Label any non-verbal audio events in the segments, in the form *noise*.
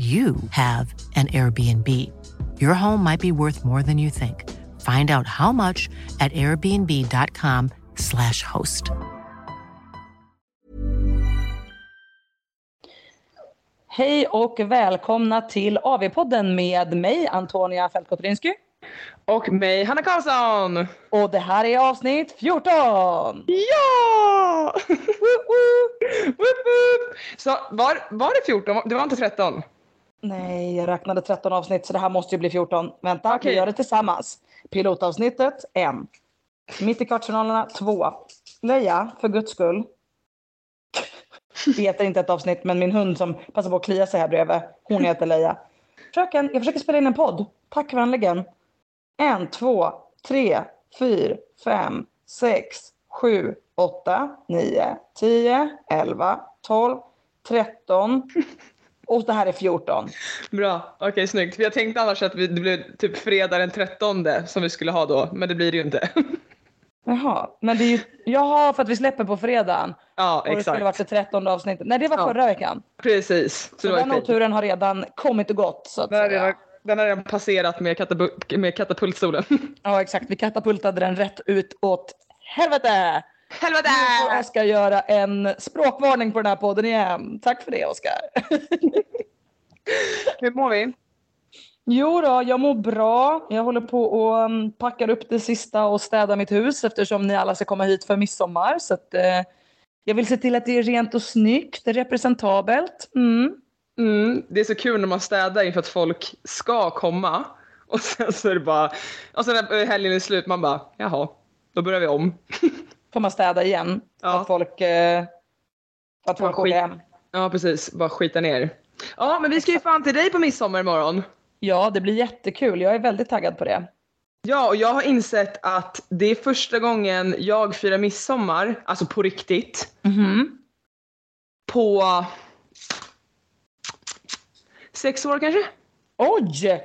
you have an Airbnb. Your home might be worth more than you think. Find out how much at airbnb.com/slash host. Hej och välkomna till AV-podden med mig Antonia Fältkotrinsky. Och mig, Hanna Karlsson! Och det här är avsnitt 14! Ja! *laughs* woop, woop. Så var, var det 14? Det var inte 13? Nej, jag räknade 13 avsnitt så det här måste ju bli 14. Vänta, Okej. vi gör det tillsammans. Pilotavsnittet, en. Mitt i kvartsfinalerna, två. Leia, för guds skull. Det heter inte ett avsnitt, men min hund som passar på att klia sig här bredvid, hon heter Leia. Fröken, jag försöker spela in en podd. Tack vänligen. En, två, tre, fyra, fem, sex, sju, åtta, nio, tio, elva, tolv, tretton. Och det här är 14. Bra, okej snyggt. För jag tänkte annars att vi, det blev typ fredag den 13 som vi skulle ha då, men det blir det ju inte. *laughs* Jaha, men det är ju, jaha, för att vi släpper på fredagen. ja, Och det skulle varit exakt. det trettonde avsnittet. Nej, det var Ja. förra veckan. Precis. Så Så den oturen har redan kommit och gått. Så att Den säga. redan, den har redan passerat med, katapu- med katapultstolen. *laughs* Ja, exakt. Vi katapultade den rätt ut åt helvete! Helvete! Får Oskar göra en språkvarning på den här podden igen. Tack för det, Oskar. *laughs* Hur mår vi? Jo då, jag mår bra. Jag håller på och um, packar upp det sista och städar mitt hus eftersom ni alla ska komma hit för midsommar. Så att, eh, jag vill se till att det är rent och snyggt, representabelt. Mm. Mm, det är så kul när man städar inför att folk ska komma. Och sen så är det bara, och sen när helgen är slut man bara, jaha, då börjar vi om. *laughs* Får man städa igen. Ja. att folk, eh, att folk Ja, skit. hem. Ja precis, bara skita ner. Ja men vi ska ju fan till dig på midsommar imorgon. Ja, det blir jättekul. Jag är väldigt taggad på det. Ja och jag har insett att det är första gången jag firar midsommar, alltså på riktigt, Mhm. på sex år kanske? Oj!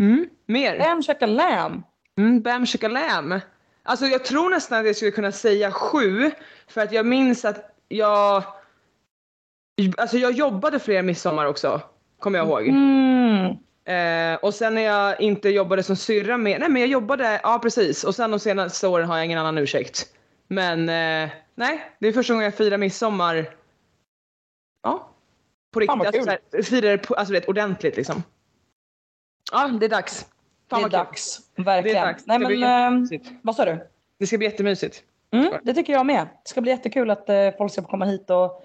Mm, mer. Lamb checka lamb. Mm, bam lam. Alltså jag tror nästan att jag skulle kunna säga sju. För att jag minns att jag... Alltså jag jobbade fler midsommar också. Kommer jag ihåg. Mm. Eh, och sen när jag inte jobbade som syrra med... Nej men jag jobbade, ja precis. Och sen de senaste åren har jag ingen annan ursäkt. Men eh, nej, det är första gången jag firar midsommar. Ja. På Fan, riktigt. vad Alltså, så här, firar alltså, vet, ordentligt liksom. Ja, det är dags. Det är vad kul. dags. Verkligen. Det är dags. Nej, Det men, blir jättemysigt. vad sa du? Det ska bli jättemysigt. Mm, det tycker jag med. Det ska bli jättekul att eh, folk ska få komma hit och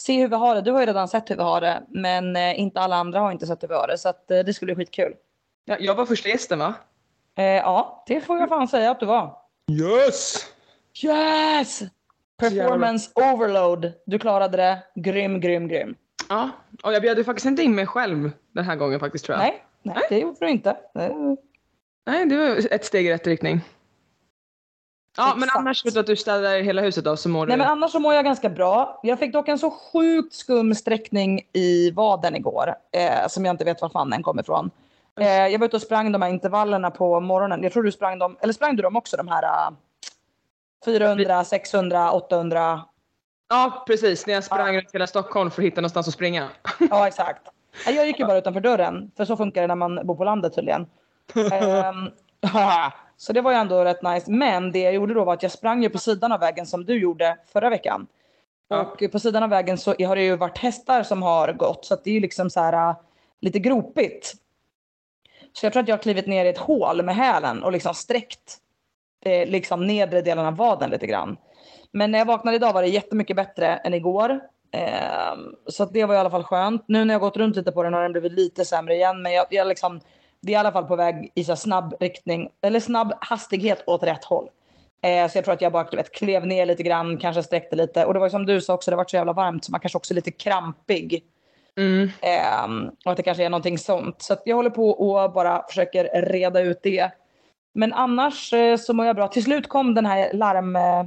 se hur vi har det. Du har ju redan sett hur vi har det, men eh, inte alla andra har inte sett hur vi har det. Så att, det skulle bli skitkul. Ja, jag var första gästen va? Ja, det får jag fan säga att du var. Yes! Yes! Performance overload. Du klarade det. Grym, grym, grym. Ja, och jag bjöd faktiskt inte in mig själv den här gången faktiskt tror jag. Nej, nej, det gjorde du inte. Eh, Nej, det var ett steg i rätt riktning. Ja, men Exakt. annars förutom att du städar hela huset då så mår du... Nej men annars så mår jag ganska bra. Jag fick dock en så sjukt skum sträckning i vaden igår. Eh, som jag inte vet var fan den kom ifrån. Eh, jag var ute och sprang de här intervallerna på morgonen. Jag tror du sprang dem, eller sprang du dem också de här eh, 400, 600, 800? Ja, precis. När jag sprang runt hela Stockholm för att hitta någonstans att springa. Ja exakt. Nej, Jag gick ju bara utanför dörren. För så funkar det när man bor på landet tydligen. Ehm, *laughs* så det var ju ändå rätt nice. Men det jag gjorde då var att jag sprang ju på sidan av vägen som du gjorde förra veckan. Ja. Och på sidan av vägen så har det ju varit hästar som har gått. Så det är ju liksom så här äh, lite gropigt. Så jag tror att jag har klivit ner i ett hål med hälen och liksom sträckt eh, liksom nedre delen av vaden lite grann. Men när jag vaknade idag var det jättemycket bättre än igår. Ehm, så det var i alla fall skönt. Nu när jag gått runt lite på den har den blivit lite sämre igen. Men jag, jag liksom, det är i alla fall på väg i så snabb riktning, eller snabb hastighet åt rätt håll. Eh, så jag tror att jag bara vet, klev ner lite grann, kanske sträckte lite. Och det var som du sa också, det var så jävla varmt så man kanske också är lite krampig. Mm. Ehm, och att det kanske är någonting sånt. Så jag håller på och bara försöker reda ut det. Men annars eh, så mår jag bra. Till slut kom den här larm, eh,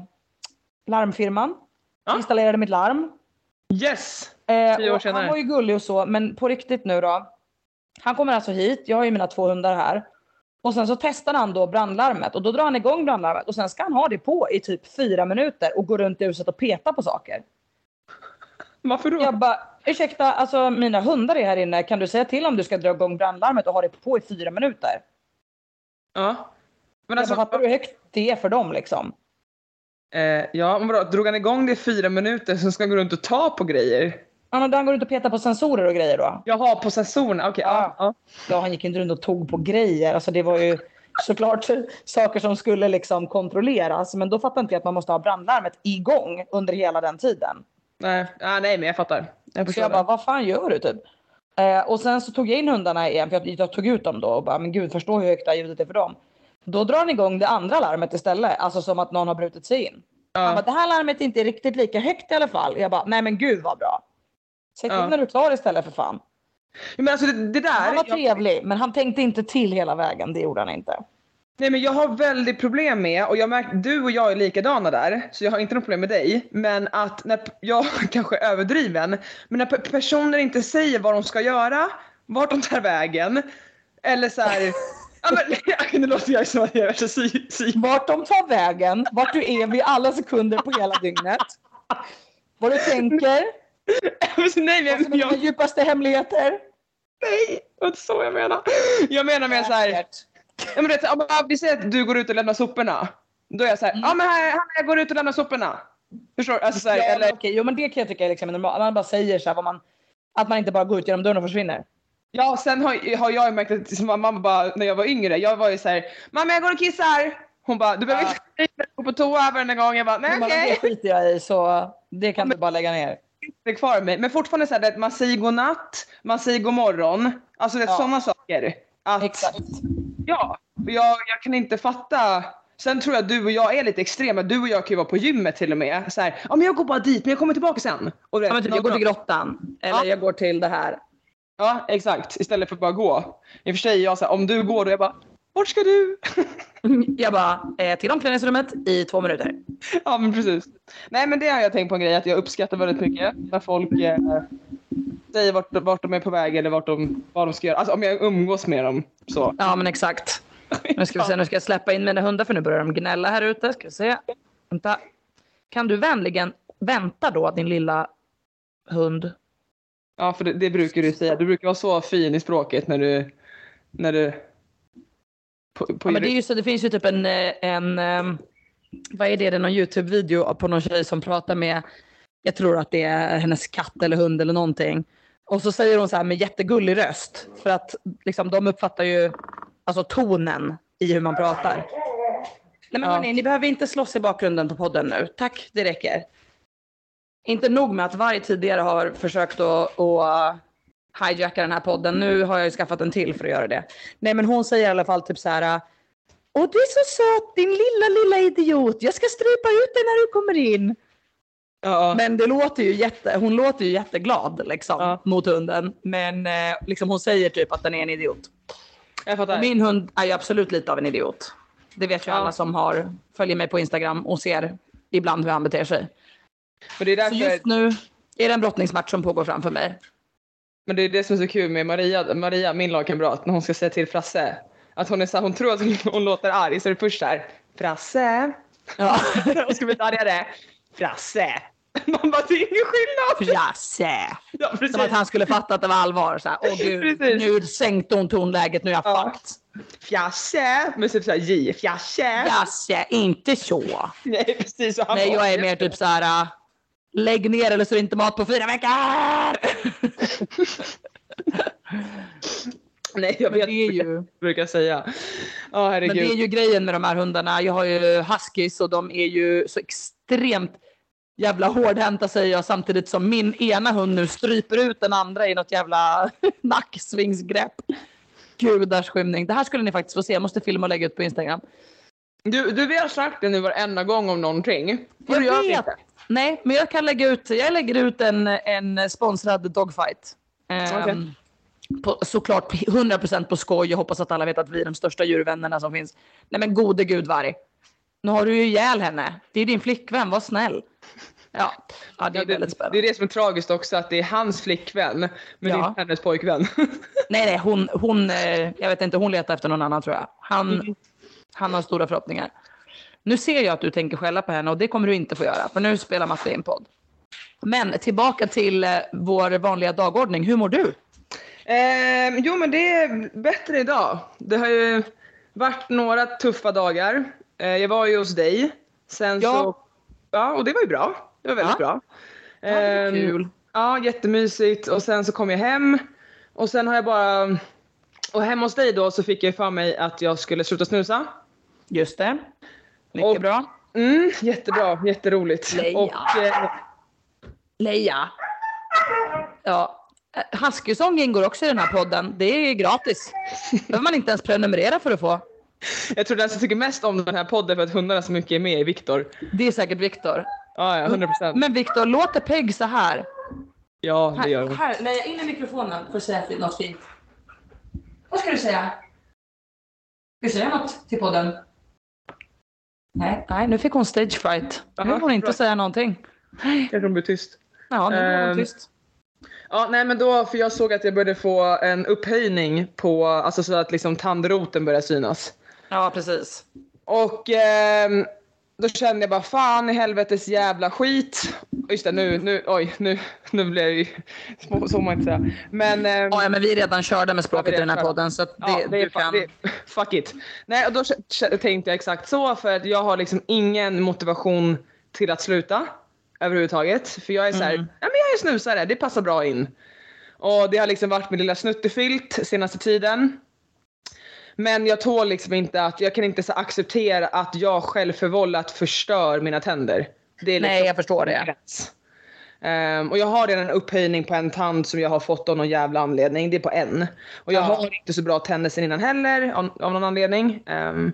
larmfirman. Ja. Installerade mitt larm. Yes! Eh, Tio år senare. Han var ju gullig och så, men på riktigt nu då. Han kommer alltså hit, jag har ju mina två hundar här. Och sen så testar han då brandlarmet och då drar han igång brandlarmet och sen ska han ha det på i typ fyra minuter och gå runt i huset och peta på saker. Varför då? Jag bara, ursäkta, alltså mina hundar är här inne, kan du säga till om du ska dra igång brandlarmet och ha det på i fyra minuter? Ja. Men Jag alltså, bara, fattar du hur högt det är för dem liksom? Eh, ja, men vadå? Drog han igång det i fyra minuter så ska han gå runt och ta på grejer? Ja, men då han går runt och petar på sensorer och grejer då. Jaha, på sensorerna. Okej, ja. ja. Ja, han gick inte runt och tog på grejer. Alltså det var ju såklart *laughs* saker som skulle liksom kontrolleras. Men då fattar inte jag att man måste ha brandlarmet igång under hela den tiden. Nej. Ah, nej, men jag fattar. Jag Så jag bara, vad fan gör du typ? Eh, och sen så tog jag in hundarna igen, för jag, jag tog ut dem då och bara, men gud förstå hur högt det här ljudet är för dem. Då drar han igång det andra larmet istället, alltså som att någon har brutit sig in. Han bara, Ja. det här larmet är inte riktigt lika högt i alla fall. Jag bara, nej men gud vad bra. Till Ja. när du är klar istället för fan. Men alltså det, det där. Han var jag, trevlig, men han tänkte inte till hela vägen, det gjorde han inte. nej, men jag har väldigt problem med, och jag märker, du och jag är likadana där, så jag har inte något problem med dig. Men att när, *laughs* jag kanske är överdriven, men när personer inte säger vad de ska göra, vart de tar vägen, eller så här. Ja, men, *laughs* nu låter jag som att jag är värsta psy, Vart de tar vägen, vart du är vid alla sekunder på hela dygnet. Vad du tänker, *laughs* Nej, vad men som är dina jag, djupaste hemligheter. nej, det var inte så jag menar. Jag menar med så här. Ja, men om vi säger att du går ut och lämnar soporna. Då är jag såhär, ja men här, här, jag går ut och lämnar soporna. Förstår du? Alltså, så här, Ja, men eller, okej, jo men det kan jag tycka är liksom normalt. Man bara säger så här, vad man, att man inte bara går ut genom dörren och försvinner. Ja, sen har, har jag märkt att som mamma bara, när jag var yngre, jag var ju såhär, mamma jag går och kissar. Hon bara, du behöver Ja. inte gå på toa varenda gång. Jag bara, nej okej. Det skiter jag i så det kan du bara lägga ner. Det är kvar med. Men fortfarande så här, att man säger godnatt, man säger god morgon. Alltså det är Ja. sådana saker. Att, Exakt. Ja, jag, jag kan inte fatta. Sen tror jag att du och jag är lite extrema. Du och jag kan ju vara på gymmet till och med. Så här, ja men jag går bara dit men jag kommer tillbaka sen. Och du vet, Ja, men typ, jag går till grottan. Eller Ja. jag går till det här. Ja, exakt. Istället för att bara gå. I och för sig, jag så här, om du går då jag bara, vart ska du? *laughs* Jag bara, eh, till omklädningsrummet i två minuter. ja, men precis. Nej, men det har jag tänkt på en grej att jag uppskattar väldigt mycket när folk eh, säger vart, vart de är på väg eller vart de, vad de ska göra. Alltså om jag umgås med dem så. Ja men exakt. Nu ska vi se, nu ska jag släppa in mina hundar för nu börjar de gnälla här ute. Ska vi se. Vänta. Kan du vänligen vänta då din lilla hund? Ja, för det, det brukar du säga. Du brukar vara så fin i språket när du, när du på, på Ja, men det, är ju så, det finns ju typ en, eh, en ehm, vad är det, det är någon YouTube-video på någon tjej som pratar med, jag tror att det är hennes katt eller hund eller någonting. Och så säger hon så här med jättegullig röst. För att liksom, de uppfattar ju alltså, tonen i hur man pratar. Nej men Ja. hörni, ni behöver inte slåss i bakgrunden på podden nu. Tack, det räcker. Inte nog med att varje tidigare har försökt att, att hijacka den här podden. Nu har jag ju skaffat en till för att göra det. Nej men hon säger i alla fall typ så här. Åh du är så söt din lilla lilla idiot. Jag ska strypa ut dig när du kommer in. Ja, Men det låter ju jätte, hon låter ju jätteglad liksom Ja. mot hunden. Men eh, liksom hon säger typ att den är en idiot. jag fattar. Och min hund är ju absolut lite av en idiot. Det vet ju Ja. alla som har, följer mig på Instagram och ser ibland hur han beter sig. Men det är Så därför, just nu är det en brottningsmatch som pågår framför mig. men det är det som är så kul med Maria, Maria min lagkamrat, när hon ska säga till Frasse. Att hon, är så här, hon tror att hon, hon låter arg, så är det först så här, Frasse. Ja. *laughs* och ska bli argare. Frasse. Man bara, det är ingen skillnad. Frasse. Ja, precis. Som att han skulle fatta att det var allvar. Så här, Åh gud, Precis. nu sänkte hon tonläget, nu är jag Ja. fucked. Fjasse. Men typ såhär J. Fjasse. Frasse, inte så. *laughs* Nej precis. Nej, jag är mer typ så här. äh, Lägg ner eller så är det inte mat på fyra veckor. *laughs* Nej jag vet det är ju, jag brukar säga. Ja men det är ju grejen med de här hundarna. Jag har ju huskies och de är ju så extremt jävla hårdhänta säger jag samtidigt som min ena hund nu stryper ut den andra i något jävla *laughs* nacksvingsgrepp. Gudars skymning. Det här skulle ni faktiskt få se. Jag måste filma och lägga ut på Instagram. Du, du vi har sagt det nu varenda gång om någonting. Och Jag vet. inte. Nej, men jag kan lägga ut, jag lägger ut en, en sponsrad dogfight. Ehm, Okej. på, såklart 100% på skoj. Jag hoppas att alla vet att vi är de största djurvännerna som finns. Nej men gode gud Varg. Nu har du ju ihjäl henne. Det är din flickvän, var snäll. Ja, ja det är Ja, det, väldigt det spännande. är det som är tragiskt också, att det är hans flickvän, men Ja. det inte hennes pojkvän. *laughs* Nej, nej, hon, hon, eh, jag vet inte, hon letar efter någon annan tror jag. Han, Mm. han har stora förhoppningar. Nu ser jag att du tänker skälla på henne och det kommer du inte få göra, för nu spelar Matte in podd. Men tillbaka till eh, vår vanliga dagordning. Hur mår du? Ehm, jo men det är bättre idag. Det har ju varit några tuffa dagar. Eh, jag var ju hos dig. Sen Ja. så... Ja, och det var ju bra. Det var väldigt Ja. bra. Ja, det var Ehm, kul. Ja, jättemysigt. Och sen så kom jag hem. Och sen har jag bara... Och hemma hos dig då så fick jag för mig att jag skulle sluta snusa. Just det. Mycket Och- bra. Mm, jättebra, jätteroligt. Leia. Och, eh, Leia. Ja. eh, Huskysång ingår också i den här podden. Det är gratis. behöver man inte ens prenumerera för att få. jag tror den som tycker mest om den här podden för att hundarna så mycket är med är Viktor. Det är säkert Viktor. Ja, ja, 100 procent. Men Viktor, låter Peg så här. Ja, det gör Här, hon. här Leia, in i mikrofonen för att säga något fint. Vad ska du säga? Ska du säga något till podden? Nej, nej nu fick hon stage fright. Nu får hon inte bra. säga någonting. Kanske hon blir tyst. Ja, nu blir hon Ehm, tyst. Ja, nej men då, för jag såg att jag började få en upphöjning på, alltså så att liksom tandroten börjar synas. Ja, precis. Och ehm, då kände jag bara fan i helvetes jävla skit. Just det, nu, nu, oj, nu, nu blev jag ju, *laughs* så så man inte säga. Men, ehm, Ja, men vi är redan körda med språket i den här redan podden så det, ja, det är, du kan... det, fuck it. Nej, och då tänkte jag exakt så för att jag har liksom ingen motivation till att sluta överhuvudtaget. För jag är så här, Mm. ja men jag är snusare, det passar bra in. Och det har liksom varit min lilla snuttefilt senaste tiden. Men jag tål liksom inte att, jag kan inte så acceptera att jag självförvållat förstör mina tänder. Det är liksom Nej, jag förstår det. Ehm, och jag har redan en upphöjning på en tand som jag har fått av någon jävla anledning. Det är på en. Och jag Ja. har inte så bra tänder sen innan heller av, av någon anledning. Ehm,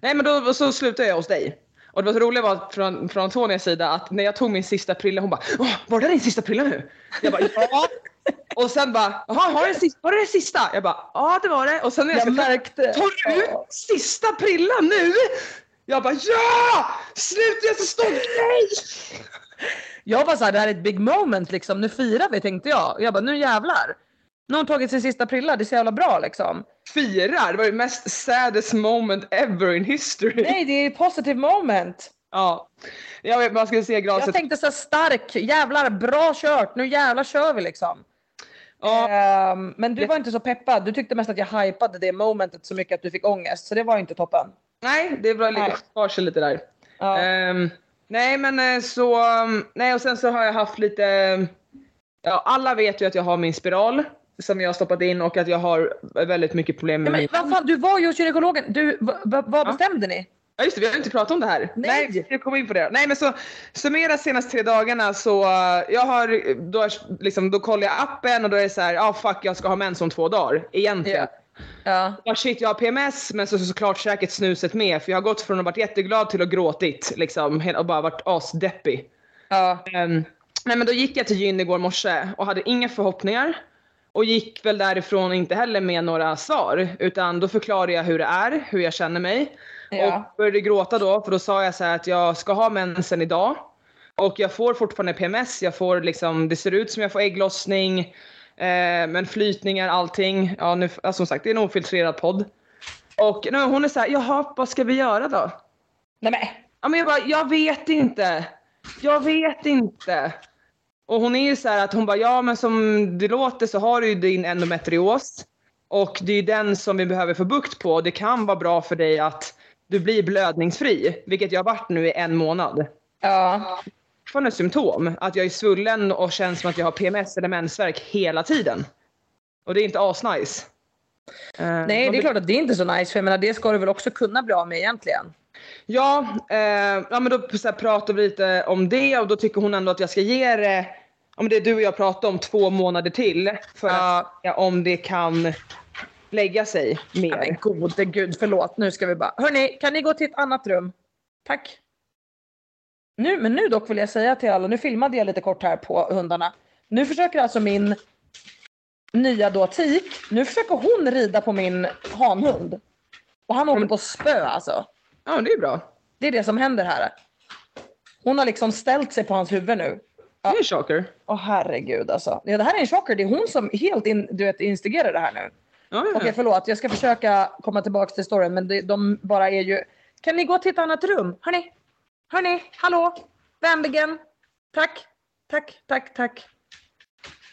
nej men då så slutade jag hos dig. Och det var så roliga var från, från Antonias sida att när jag tog min sista prilla hon bara Åh, var det din sista prilla nu? Jag bara ja. *laughs* Och sen bara jaha har du en sista? var det sista? Jag bara ja det var det. Och sen när jag, Jag ska ta- märkte. Tar du ut sista prillan nu? Jag bara ja! Sluta jag är så stolt! Nej! Jag var så här, det här är ett big moment liksom. Nu firar vi tänkte jag. Jag bara, nu jävlar. Nu har hon tagit sin sista prilla. Det är så jävla bra liksom. firar. Det var det mest saddest moment ever in history. Nej, det är positive moment. Ja. Jag vet, man skulle se glaset. Jag tänkte så stark, jävlar, bra kört. Nu jävlar kör vi liksom. ja, Ehm, men du var inte så peppad. Du tyckte mest att jag hypade det momentet så mycket att du fick ångest. Så det var inte toppen. Nej, det var Nej. lite spar sig lite där. Ja. Ehm, nej, men eh, så... um, Nej, och sen så har jag haft lite... Ja, alla vet ju att jag har min spiral som jag har stoppat in och att jag har väldigt mycket problem med Ja, men min... vad fan, du var ju hos gynekologen. Du, va- va- vad Ja. bestämde ni? Ja just det, vi har inte pratat om det här. Nej. jag kommer in på det. Nej men så summera senaste tre dagarna så uh, jag har, då, är- liksom, då kollar jag appen och då är det så här, ja ah, fuck jag ska ha mens om två dagar egentligen. Ja. Ja shit jag har PMS men så, så såklart säkert snuset med för jag har gått från att varit jätteglad till att gråtit liksom och bara varit asdeppig. Ja. Um, nej men då gick jag till gyn igår morse och hade inga förhoppningar. och gick väl därifrån inte heller med några svar utan då förklarade jag hur det är, hur jag känner mig. Ja. Och började gråta då för då sa jag så att jag ska ha mensen idag. Och jag får fortfarande PMS, jag får liksom, det ser ut som jag får ägglossning. Eh, men flytningar, allting. Ja, nu, som sagt, det är en ofiltrerad podd. Och nu, hon är så här, jaha, vad ska vi göra då? Nej men. Ja, men jag bara, jag vet inte. Jag vet inte. Och hon är ju så här att hon bara, ja men som det låter så har du ju din endometrios. Och det är den som vi behöver få bukt på. Det kan vara bra för dig att du blir blödningsfri, vilket jag har varit nu i en månad. Ja. Fortfarande symptom, att jag är svullen och känns som att jag har PMS eller mensvärk hela tiden. Och det är inte asnice. Eh, Nej de det är klart att det är inte så nice för jag menar det ska du väl också kunna bli av med egentligen. Ja, eh, ja men då så här, pratar vi lite om det och då tycker hon ändå att jag ska ge det, om det är du och jag pratar om, två månader till för Ja. att se om det kan lägga sig Ja, men mer. gode gud förlåt nu ska vi bara. Hörni kan ni gå till ett annat rum? Tack. Nu, men nu dock vill jag säga till alla, nu filmade jag lite kort här på hundarna. Nu försöker alltså min nya då tik, nu försöker hon rida på min hanhund. Och han åker på spö alltså. Ja, det är bra. Det är det som händer här. Hon har liksom ställt sig på hans huvud nu. Det är en chocker. Åh herregud alltså. Ja, det här är en chocker. Det är hon som helt in, du vet, instigerar det här nu. Ja, ja. Okej förlåt, jag ska försöka komma tillbaka till storyn men det, de bara är ju... Kan ni gå till ett annat rum? Hörni? Hörni? Hallå? Vänligen? Tack, tack, tack, tack.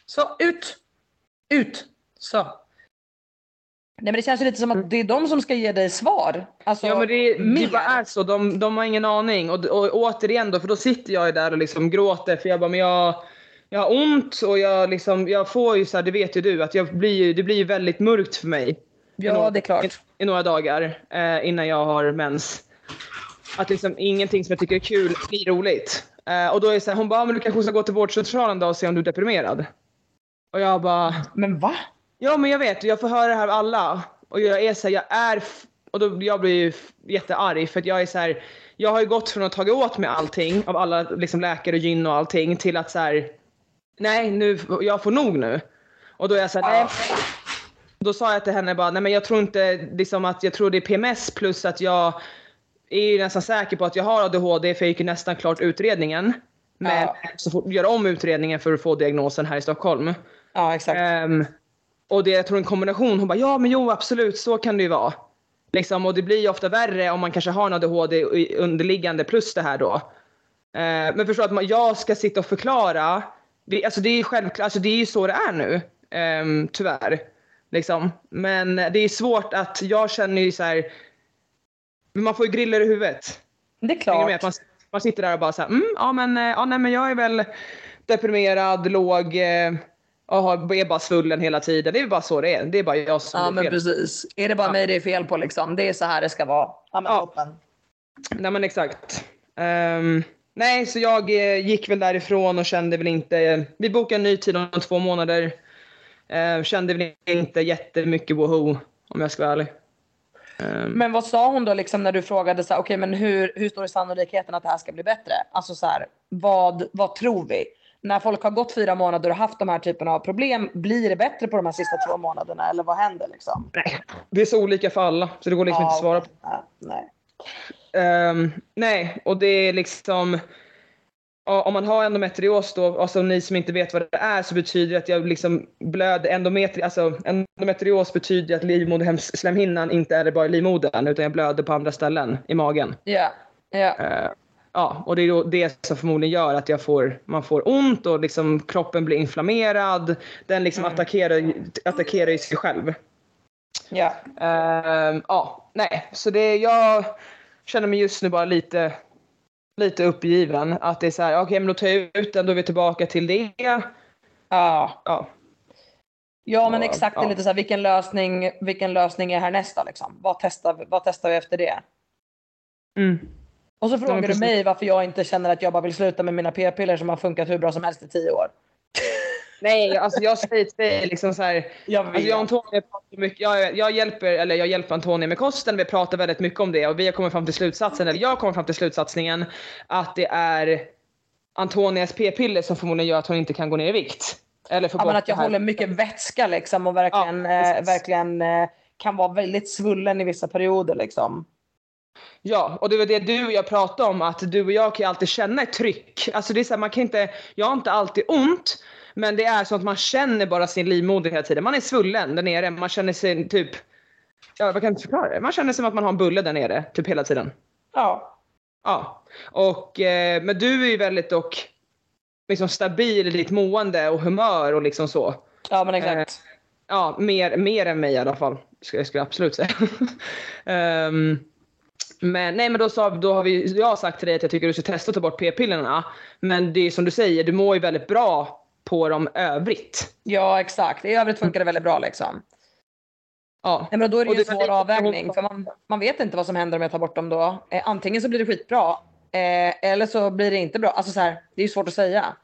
Så, ut! Ut! Så. Nej men det känns ju lite som att det är de som ska ge dig svar. Alltså, Ja men det, det bara är så, de, de har ingen aning. Och, och återigen då, för då sitter jag ju där och liksom gråter för jag bara, men jag, jag har ont och jag, liksom, jag får ju så här, det vet ju du, att jag blir, det blir ju väldigt mörkt för mig. Ja några- det är klart. I, i några dagar eh, innan jag har mens. Att liksom ingenting som jag tycker är kul blir roligt. Eh, och då är det så här, hon bara, men du kanske ska gå till vårdcentralen då och se om du är deprimerad. Och jag bara, Men va? Ja men jag vet, jag får höra det här av alla. Och jag är så här, jag är, f- och då, jag blir ju jättearg för att jag är så här, jag har ju gått från att tagit åt mig allting av alla liksom läkare och gyn och allting till att så här, nej nu, jag får nog nu. Och då är jag så här, nej. Då sa jag till henne bara, nej men jag tror inte, liksom att jag tror det är PMS plus att jag är ju nästan säker på att jag har ADHD för jag gick ju nästan klart utredningen. Men Ja. så fort göra om utredningen för att få diagnosen här i Stockholm. Ja exakt. Ehm, och det jag tror en kombination, hon bara ja men jo absolut så kan det ju vara. Liksom, och det blir ju ofta värre om man kanske har en ADHD underliggande plus det här då. Eh, men förstå att man, jag ska sitta och förklara, det, alltså det är ju självklart, alltså det är ju så det är nu. ehm, tyvärr. Liksom. Men det är svårt att, jag känner ju så här. Man får ju griller i huvudet. det är klart. med? Att man, man sitter där och bara så här, mm, ja men, eh, ja, nej, men jag är väl deprimerad, låg eh, och har- är bara svullen hela tiden. Det är bara så det är. Det är bara jag som Ja men fel. precis. Är det bara Ja. mig det är fel på liksom? Det är så här det ska vara. Ja men Ja. toppen. Nej men exakt. Ehm, nej så jag eh, gick väl därifrån och kände väl inte, vi bokade en ny tid om två månader. Ehm, kände väl inte jättemycket woho om jag ska vara ärlig. Ehm, Men vad sa hon då liksom när du frågade så här, okej men hur, hur stor är sannolikheten att det här ska bli bättre? Alltså så här, vad, vad tror vi? När folk har gått fyra månader och haft de här typerna av problem, blir det bättre på de här sista två månaderna eller vad händer liksom? nej, det är så olika för alla så det går liksom inte att svara på. Nej, nej. Ehm, nej, och det är liksom... Om man har endometrios då, alltså ni som inte vet vad det är, så betyder det att jag liksom blöder endometri, alltså endometrios betyder att livmoderhämslemhinnan inte är bara i livmodern utan jag blöder på andra ställen i magen. Ja, ja. Eh, ja, och det är då det som förmodligen gör att jag får, man får ont och liksom kroppen blir inflammerad. Den liksom attackerar, ju- attackerar ju sig själv. ja. Ehm, ja, nej, så det, jag känner mig just nu bara lite, lite uppgiven. Att det är så här, okej men då tar jag ut den, då är vi tillbaka till det. Ja. Ja, Ja men exakt, det är lite så här, vilken lösning, vilken lösning är härnästa liksom? Vad testar, vad testar vi efter det? mm. Och så frågar du mig varför jag inte känner att jag bara vill sluta med mina p-piller som har funkat hur bra som helst i tio år. Nej, alltså jag säger till dig liksom så här, Jag Alltså jag Antonija pratar mycket, jag, jag, hjälper, eller jag hjälper Antonija med kosten, vi pratar väldigt mycket om det och vi har kommit fram till slutsatsen, eller jag kommit fram till slutsatsningen att det är Antonias p-piller som förmodligen gör att hon inte kan gå ner i vikt. Eller få Ja, men att jag håller mycket vätska liksom och verkligen, Ja, eh, verkligen eh, kan vara väldigt svullen i vissa perioder liksom. Ja, och det var det du och jag pratade om, att du och jag kan ju alltid känna ett tryck. Alltså det är så här, man kan inte, jag har inte alltid ont, men det är så att man känner bara sin livmoder hela tiden. Man är svullen där nere, man känner sig typ, ja vad kan jag förklara det? Man känner som att man har en bulle där nere, typ hela tiden. Ja. Ja, och, eh, men du är ju väldigt dock liksom stabil i ditt mående och humör och liksom så. Ja men exakt. Ja, mer, mer än mig i alla fall. Ska jag skulle absolut säga. *laughs* Ehm, men nej men då, sa, då har vi, jag har sagt till dig att jag tycker du ska testa att ta bort p-pillerna. Men det är som du säger, du mår ju väldigt bra på dem övrigt. Ja exakt. I övrigt funkar det väldigt bra liksom. Ja. Nej, men då är det ju en svår avvägning för man, man vet inte vad som händer om jag tar bort dem då. Eh, antingen så blir det skitbra eh, eller så blir det inte bra. Alltså så här, det är ju svårt att säga.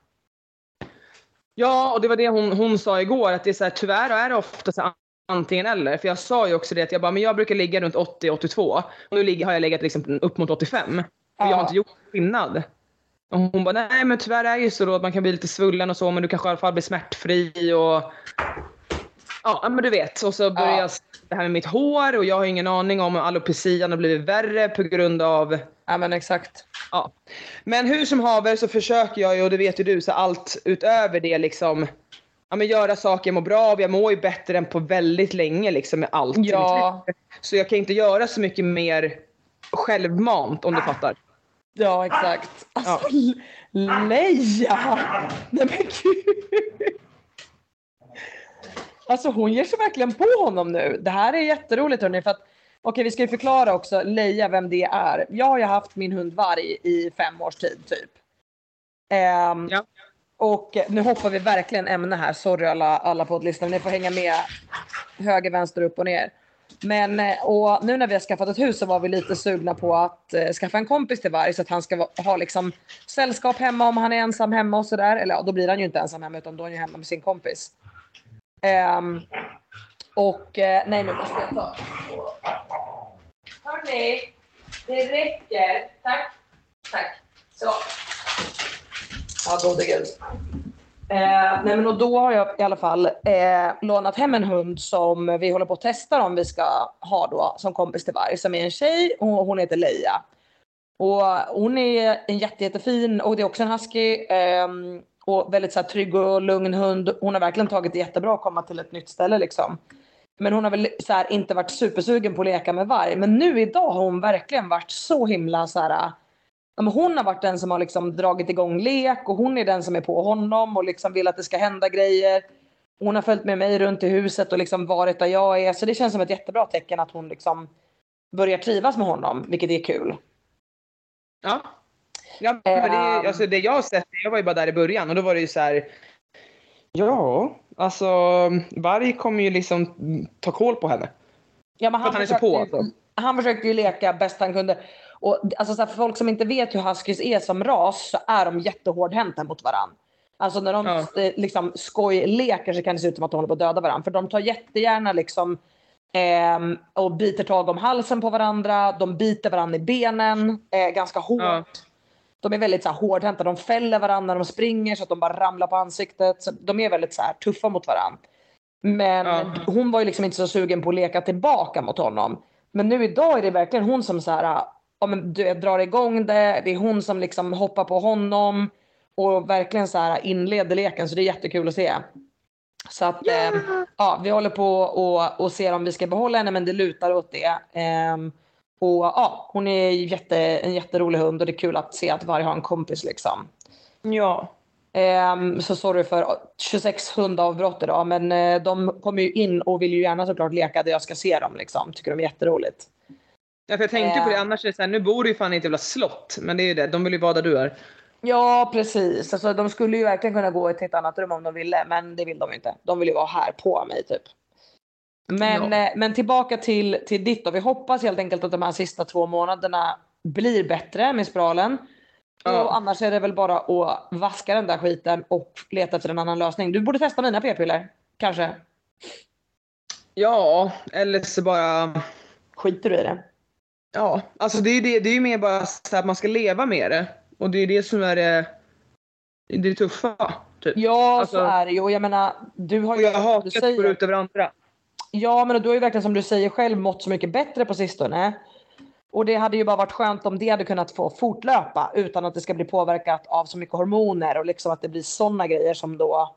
Ja, och det var det hon, hon sa igår, att det är så här, tyvärr är det ofta så här, antingen eller. För jag sa ju också det att jag bara, men jag brukar ligga runt 80-82 och nu har jag legat liksom upp mot 85. Och jag har Ja. inte gjort skillnad. Och hon bara, nej men tyvärr är det ju så då att man kan bli lite svullen och så men du kanske i alla fall blir smärtfri och Ja men du vet. Och så börjar Ja. det här med mitt hår och jag har ingen aning om alopecian har blivit värre på grund av Ja men exakt. Ja. Men hur som haver så försöker jag ju, och det vet ju du, så allt utöver det liksom Ja men göra saker jag mår bra av. Jag mår ju bättre än på väldigt länge liksom med allt. Ja. Så jag kan inte göra så mycket mer självmant om du fattar. Ja exakt. Alltså Le- Leia! Nej men gud. Alltså hon ger sig verkligen på honom nu. Det här är jätteroligt hörni. För att, okej vi ska ju förklara också Leia vem det är. Jag har ju haft min hund Varg i fem års tid typ. Ehm, Ja. Och nu hoppar vi verkligen ämne här. Sorry alla, alla poddlyssnare. Ni får hänga med höger, vänster, upp och ner. Men eh, och nu när vi har skaffat ett hus så var vi lite sugna på att eh, skaffa en kompis till Varg så att han ska ha liksom sällskap hemma om han är ensam hemma och sådär. Eller ja, då blir han ju inte ensam hemma utan då är han ju hemma med sin kompis. Um, och eh, nej nu måste jag ta. Hörni, det räcker. Tack. Tack. Så. Ja, gode gud. Eh, nej men och då har jag i alla fall eh, lånat hem en hund som vi håller på att testa om vi ska ha då som kompis till varg. Som är en tjej och hon heter Leia. Och hon är en jätte, jättefin och det är också en husky. eh, och väldigt så här, trygg och lugn hund. Hon har verkligen tagit det jättebra att komma till ett nytt ställe liksom. Men hon har väl så här, inte varit supersugen på att leka med varg. Men nu idag har hon verkligen varit så himla så här. Ja, men hon har varit den som har liksom dragit igång lek och hon är den som är på honom och liksom vill att det ska hända grejer. Hon har följt med mig runt i huset och liksom varit där jag är. Så det känns som ett jättebra tecken att hon liksom börjar trivas med honom, vilket är kul. Ja. Ja, det, Ehm. alltså det jag har sett, jag var ju bara där i början och då var det ju så här. Ja, alltså Varg kommer ju liksom ta koll på henne. Ja, men För att han är så på, alltså. Han försökte ju leka bäst han kunde. Och alltså så här, för folk som inte vet hur huskies är som ras så är de jättehårdhänta mot varandra. Alltså när de Ja. eh, liksom skojleker så kan det se ut som att de håller på att döda varandra. För de tar jättegärna liksom ehm, och biter tag om halsen på varandra. De biter varandra i benen eh, ganska hårt. Ja. De är väldigt så här, hårdhänta. De fäller varandra när de springer så att de bara ramlar på ansiktet. Så de är väldigt så här, tuffa mot varandra. Men Ja. hon var ju liksom inte så sugen på att leka tillbaka mot honom. Men nu idag är det verkligen hon som så här, ja, men du vet, drar igång det. Det är hon som liksom hoppar på honom och verkligen så här inleder leken. Så det är jättekul att se. Så att eh, ja, vi håller på och, och ser om vi ska behålla henne, men det lutar åt det. Ehm, och ja, hon är jätte, en jätterolig hund och det är kul att se att varje har en kompis liksom. Ja. Ehm, så sorry för 26 hundavbrott idag, men eh, de kommer ju in och vill ju gärna såklart leka där jag ska se dem liksom. Tycker de är jätteroligt. Ja, för jag tänkte på det, Ehm. annars är det så här, nu bor du ju fan i ett jävla slott. Men det är ju det, de vill ju vara där du är. Ja, precis. Alltså, de skulle ju verkligen kunna gå till ett annat rum om de ville, men det vill de inte. De vill ju vara här på mig typ. Men, Ja. eh, men tillbaka till, till ditt då. Vi hoppas helt enkelt att de här sista två månaderna blir bättre med spralen. Ja. Och annars är det väl bara att vaska den där skiten och leta efter en annan lösning. Du borde testa mina p-piller. Kanske. Ja, eller så bara... Skiter du i det? Ja, alltså det är ju det, det är ju mer bara så att man ska leva med det. Och det är det som är det, det tuffa. Typ. Ja, Alltså- så är det ju. Och jag menar, du har Och ju... jag har du hakat går ut över andra. Ja, men du har ju verkligen som du säger själv mått så mycket bättre på sistone. Och det hade ju bara varit skönt om det hade kunnat få fortlöpa utan att det ska bli påverkat av så mycket hormoner och liksom att det blir sådana grejer som då,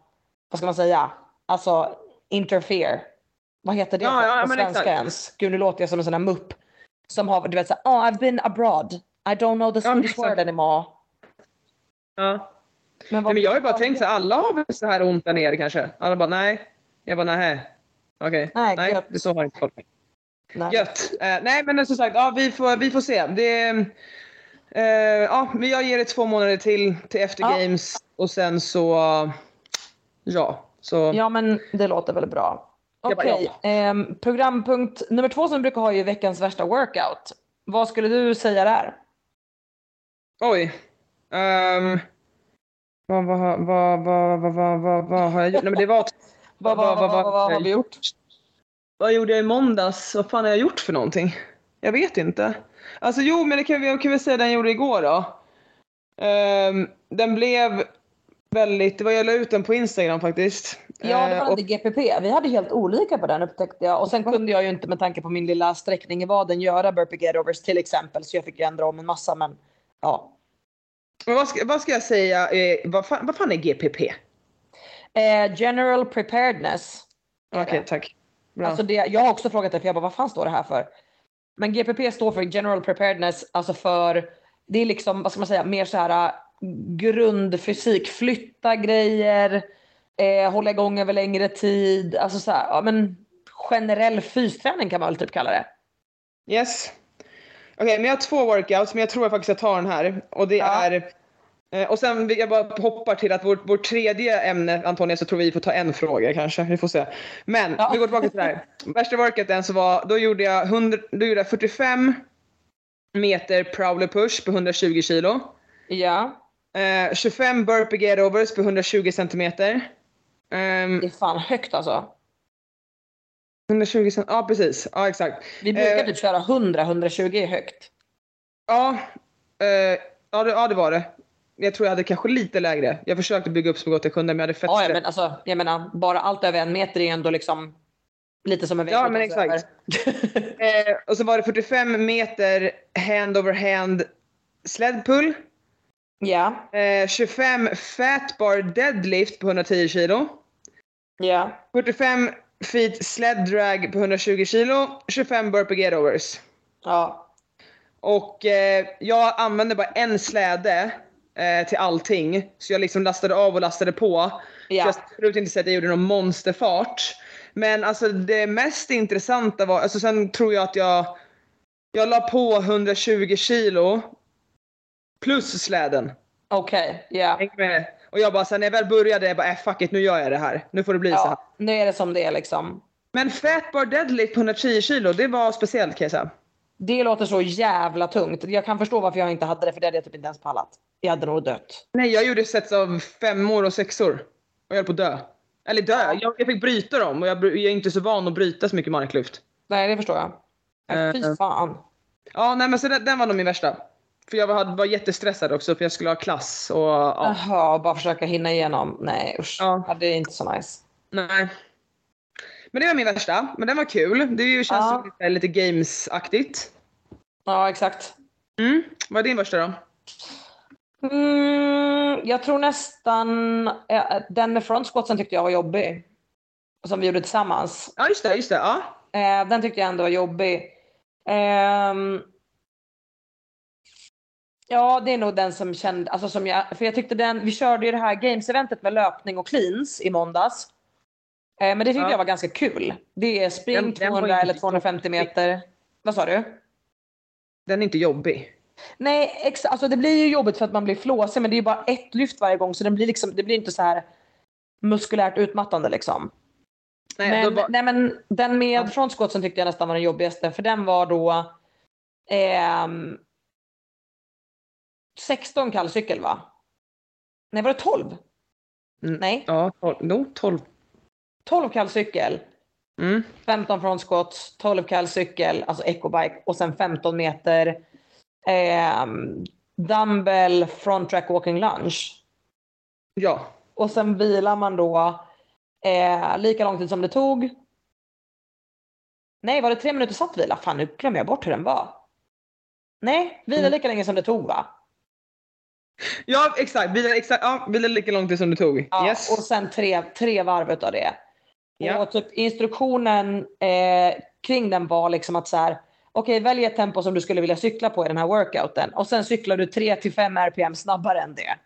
vad ska man säga, alltså interfere. Vad heter det Ja, på, ja, på svenska exakt. ens? Gud nu låter jag som en sån här mupp. Som har, du vet såhär, oh I've been abroad. I don't know the Ja, Swedish exakt. word anymore. Ja. Men, Nej, men jag har ju bara tänkt så alla har väl så här ont där nere kanske? Alla bara nej. Jag bara nej. Okej. Nej, Nej, det så har inte folk. Nej. Gött. Eh, nej men som sagt, ja, vi, får, vi får se. Det, eh, ja, men jag ger det två månader till, till efter Ja. games och sen så, ja. Så, Ja men det låter väl bra. Okej, ehm, programpunkt nummer två som vi brukar ha är veckans värsta workout. Vad skulle du säga där? Oj. Um, vad, vad, vad, vad, vad, vad, vad, har jag gjort? Nej men det var... Vad, vad, vad, vad, vad har vi gjort? Vad gjorde jag i måndags? Vad fan har jag gjort för någonting? Jag vet inte. Alltså jo, men det kan vi, jag kan väl säga den jag gjorde igår då. Ehm, den blev väldigt, det var jag la ut den på Instagram faktiskt. Ja, det Eh, var och, GPP. Vi hade helt olika på den upptäckte jag. Och sen kunde jag ju inte med tanke på min lilla sträckning i vaden göra burpee get-overs till exempel. Så jag fick ju ändra om en massa men ja. men vad, ska, vad ska jag säga? Eh, vad, fan, vad fan är GPP? Eh, general preparedness. Okej, tack. Bra. Alltså det, jag har också frågat det för jag bara vad fan står det här för? Men GPP står för general preparedness, alltså för det är liksom vad ska man säga mer så här äh, grundfysik, flytta grejer, eh, hålla igång över längre tid, alltså så här, ja men generell fysträning kan man väl typ kalla det. Yes. Okej, men jag har två workouts, men jag tror jag faktiskt jag tar den här. Och det Ja. är... eh, Och sen vill jag bara hoppar till att vårt, vårt tredje ämne, Antonija, så tror vi får ta en fråga kanske. Vi får se. Men Ja. vi går tillbaka till det här. Värsta workouten så var, då gjorde jag, 100, då gjorde jag 45 meter prowler push på 120 kilo. Ja, Eh, 25 burpee get-overs på 120 centimeter. Ehm, det är fan högt alltså. 120 cm, ja precis. Ja exakt. Vi brukar Eh. typ köra 100-120 är högt. Ja, eh, ja, det, ja det var det. Jag tror jag hade kanske lite lägre. Jag försökte bygga upp så gott jag kunde men jag hade fett Ja, ja men alltså jag menar bara allt över en meter är ändå liksom lite som en Ja, men exakt. *laughs* Eh, och så var det 45 meter hand over hand sled pull. ja, Eh, 25 fat bar deadlift på 110 kilo. Ja. 45 feet sled drag på 120 kilo. 25 burpee get overs. Ja, Och eh, jag använde bara en släde eh, till allting. Så jag liksom lastade av och lastade på. Så Ja. jag ska absolut inte säga att jag gjorde någon monsterfart. Men alltså det mest intressanta var, alltså sen tror jag att jag, jag la på 120 kilo plus släden. okej. ja. Häng med. Och jag bara sen när jag väl började, jag bara äh, fuck it, nu gör jag det här. Nu får det bli så här. ja. Nu är det som det är liksom. Men fat bar deadlift på 110 kilo, det var speciellt kan jag säga. Det låter så jävla tungt. Jag kan förstå varför jag inte hade det för det hade jag typ inte ens pallat. Jag hade nog dött. Nej, jag gjorde sets av femmor och sexor. Och jag höll på att dö. Eller dö, jag, jag fick bryta dem och jag, jag är inte så van att bryta så mycket marklyft. Nej det förstår jag. Nej, Fy Eh. fan. Ja, nej men så den, den var nog min värsta. För jag var, var jättestressad också för jag skulle ha klass och ja. Jaha, bara försöka hinna igenom. Nej usch. Ja. Ja. Det är inte så nice. Nej. Men det var min värsta. Men den var kul. Det är ju, känns Ja. som lite, lite games-aktigt. Ja exakt. Mm. Vad är din värsta då? Mm, jag tror nästan eh, den med front squatsen tyckte jag var jobbig. Som vi gjorde tillsammans. Ja just det, just det. Ja. Eh, den tyckte jag ändå var jobbig. Ehm, ja, det är nog den som kände, alltså som jag, för jag tyckte den, vi körde ju det här games-eventet med löpning och cleans i måndags. Eh, men det tyckte Ja. jag var ganska kul. Det är spring Den- den var 200 inte eller 250 meter. Vad sa du? Den är inte jobbig. Nej, ex- alltså det blir ju jobbigt för att man blir flåsig men det är ju bara ett lyft varje gång så den blir liksom, det blir inte så här muskulärt utmattande liksom. Nej, men, var, nej men den med Ja. front squatsen tyckte jag nästan var den jobbigaste för den var då ehm, 16 kallcykel va? Nej var det 12? Mm. Nej, ja, 12. No, 12. 12 kallcykel, Mm. 15 front squats, 12 kallcykel, alltså ecobike och sen 15 meter ehm, dumbbell front track walking lunge. Ja. Och sen vilar man då eh, lika lång tid som det tog. Nej, var det tre minuter satt vila? Fan, nu glömmer jag bort hur den var. Nej, vila Mm. lika länge som det tog va? Ja exakt, vila, exakt, ja, vila lika lång tid som det tog. Ja, yes. Och sen tre, tre varv utav det. Ja. Och typ instruktionen eh, kring den var liksom att så här, okej välj ett tempo som du skulle vilja cykla på i den här workouten och sen cyklar du 3 till 5 RPM snabbare än det.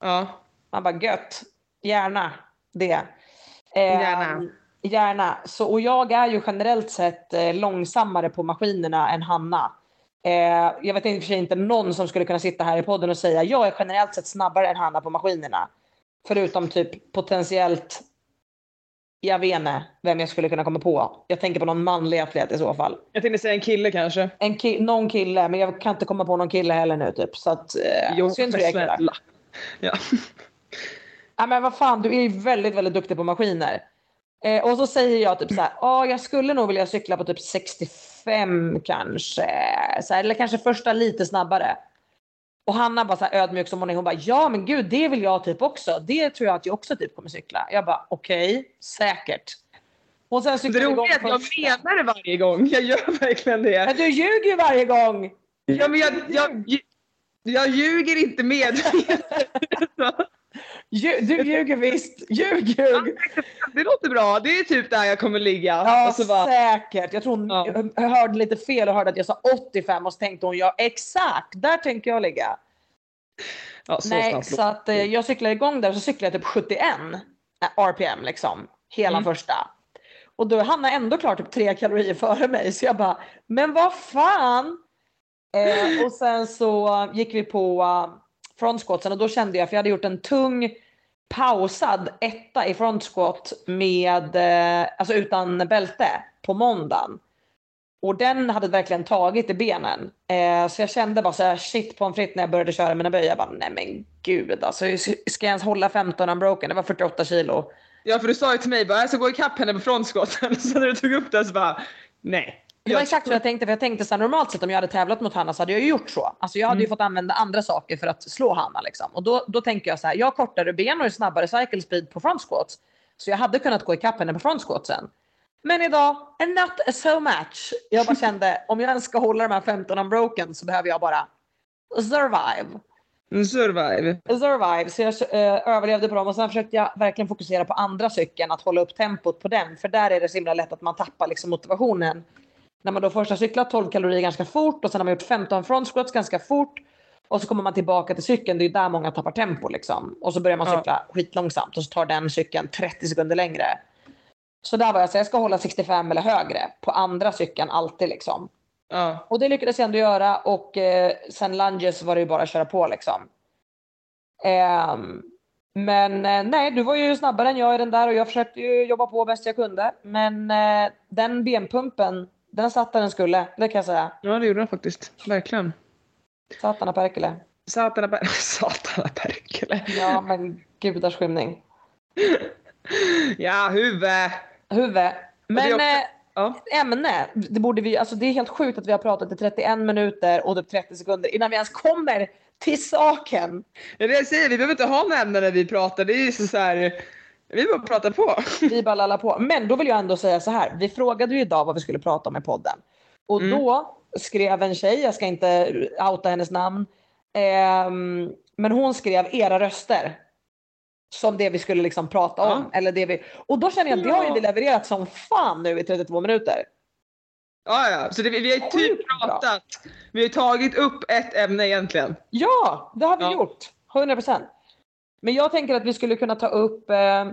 ja. Man bara gött, gärna det. Eh, Gärna. Gärna. Så, och jag är ju generellt sett eh, långsammare på maskinerna än Hanna. Eh, jag vet i och för sig inte någon som skulle kunna sitta här i podden och säga jag är generellt sett snabbare än Hanna på maskinerna. Förutom typ potentiellt, jag vet inte vem jag skulle kunna komma på. Jag tänker på någon manlig atlet i så fall. Jag tänkte säga en kille kanske. En ki- någon kille, men jag kan inte komma på någon kille heller nu typ. Så att, eh, Jo, för er killar. Ja. Ja men vad fan, du är ju väldigt, väldigt duktig på maskiner. Eh, och så säger jag typ så här, ja jag skulle nog vilja cykla på typ 65 kanske. Så här, eller kanske första lite snabbare. Och Hanna bara så här ödmjuk som hon är, hon bara, ja men gud det vill jag typ också. Det tror jag att jag också typ kommer cykla. Jag bara, okej, säkert. Och sen Det cyklar vi igång roliga är att jag menar det varje gång. Jag gör *laughs* verkligen det. Men du ljuger ju varje gång! Ja, men jag, jag, jag, jag ljuger inte medvetet. *laughs* *laughs* Du ljuger visst, ljug ljug! Det låter bra. Det är typ där jag kommer ligga. Ja, bara, säkert. Jag tror hon Ja. jag hörde lite fel och hörde att jag sa 85 och så tänkte hon ja exakt, där tänker jag ligga. ja, så Nej, så att eh, jag cyklar igång där och så cyklar jag typ 71 eh, RPM liksom. Hela Mm. första. Och då Hanna ändå klar typ tre kalorier före mig så jag bara, men vad fan! Eh, och sen så gick vi på uh, front squatsen och då kände jag, för jag hade gjort en tung pausad etta i front squat med, eh, alltså utan bälte på måndagen. Och den hade verkligen tagit i benen. Eh, så jag kände bara så här shit på en fritt när jag började köra mina böj. Jag bara nej men gud alltså ska jag ens hålla 15 unbroken? Det var 48 kilo. Ja, för du sa ju till mig bara jag ska gå ikapp henne på frontskotten. *laughs* Så när du tog upp det så bara nej. Det var exakt så jag tänkte, för jag tänkte så här, normalt sett om jag hade tävlat mot Hanna så hade jag ju gjort så. Alltså jag hade ju Mm. fått använda andra saker för att slå Hanna liksom. Och då, då tänker jag så här, jag har kortare ben och snabbare cycle speed på front squats. Så jag hade kunnat gå ikapp henne på front squatsen. Men idag, not a so much. Jag bara kände, *laughs* om jag ens ska hålla de här 15 unbroken så behöver jag bara survive. En survive. Survive, så jag eh, överlevde på dem och sen försökte jag verkligen fokusera på andra cykeln, att hålla upp tempot på den. För där är det så himla lätt att man tappar liksom motivationen. När man då först har cyklat 12 kalorier ganska fort och sen har man gjort 15 front squats ganska fort. Och så kommer man tillbaka till cykeln, det är där många tappar tempo liksom. Och så börjar man Ja. cykla skitlångsamt och så tar den cykeln 30 sekunder längre. Så där var jag, så jag ska hålla 65 eller högre på andra cykeln alltid liksom. Ja. Och det lyckades jag ändå göra och eh, sen lunges var det ju bara att köra på liksom. Ehm, men eh, nej, du var ju snabbare än jag i den där och jag försökte ju jobba på bäst jag kunde. Men eh, den benpumpen, den satt där den skulle, det kan jag säga. ja, det gjorde den faktiskt. Verkligen. Satana Perkele. Satana, per- *laughs* Satana Perkele. Ja, men gudars skymning. Ja, huvud. Huvud. Men också- eh, Ja. ämne, det borde vi, alltså det är helt sjukt att vi har pratat i 31 minuter och typ 30 sekunder innan vi ens kommer till saken. Det är det jag säger, vi behöver inte ha några ämnen när vi pratar. Det är ju så, så här, vi bara pratar på. Vi bara lallar på. Men då vill jag ändå säga så här. Vi frågade ju idag vad vi skulle prata om i podden. Och Mm. då skrev en tjej, jag ska inte outa hennes namn. ehm, men hon skrev era röster. Som det vi skulle liksom prata om. Ja. Eller det vi, och då känner jag att det har ju levererat som fan nu i 32 minuter. Ja, ja. Så det, vi har ju typ pratat. Vi har tagit upp ett ämne egentligen. Ja, det har vi Ja. gjort. 100%. Men jag tänker att vi skulle kunna ta upp eh,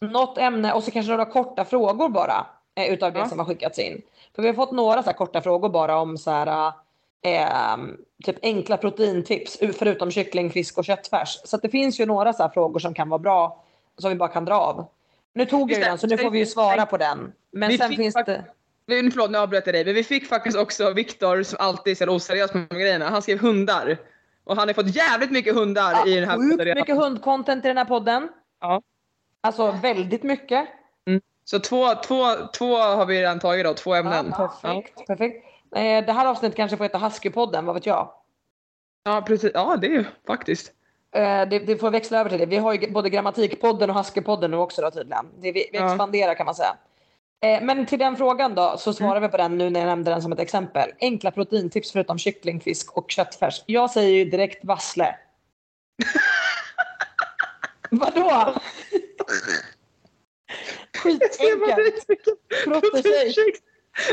något ämne och så kanske några korta frågor bara. Eh, utav det Ja. som har skickats in. För vi har fått några så här korta frågor bara om så här, eh, typ enkla proteintips förutom kyckling, fisk och köttfärs. Så det finns ju några så här frågor som kan vara bra som vi bara kan dra av. Nu tog jag ju den så nu får vi ju svara på den. Men Vi sen finns det... Vi- Förlåt, nu avbröt jag dig. Men vi fick faktiskt också Viktor som alltid är så oseriös med grejerna. Han skrev hundar. Och han har fått jävligt mycket hundar i den här podden redan. mycket hundcontent i den här podden. Ja. Alltså väldigt mycket. Så två, två, två har vi redan tagit då, två ämnen. Ja, perfekt. perfekt. Eh, det här avsnittet kanske får heta Huskypodden, vad vet jag? Ja, precis. Ja, det är ju faktiskt. Eh, det, det får växla över till det. Vi har ju både Grammatikpodden och Haskepodden nu också då tydligen. Det, vi, vi Ja. expanderar kan man säga. Eh, men till den frågan då så svarar vi på den nu när jag nämnde den som ett exempel. Enkla proteintips förutom kyckling, fisk och köttfärs. Jag säger ju direkt vassle. *laughs* Vadå? Skitenkelt. Proteinshake. Proteinshakes.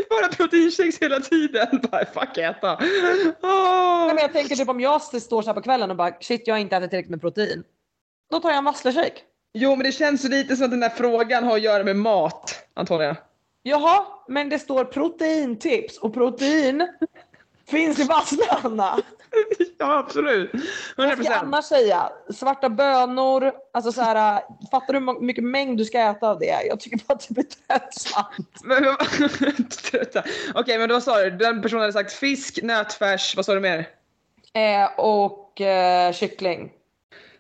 Bara proteinshakes hela tiden. *laughs* Bara fuck äta. Åh. Nej, men jag tänker typ om jag står så här på kvällen och bara shit jag har inte ätit tillräckligt med protein. Då tar jag en vassleshake. Jo men det känns lite som att den där frågan har att göra med mat Antonija. Jaha, men det står proteintips och protein finns i vasslarna. *laughs* ja absolut. 100%. Vad ska jag annars säga? Svarta bönor, alltså så här, fattar du hur mycket mängd du ska äta av det? Jag tycker bara att det blir tröttsamt. *laughs* Okej men då sa du, den personen hade sagt fisk, nötfärs, vad sa du mer? Eh, och eh, kyckling.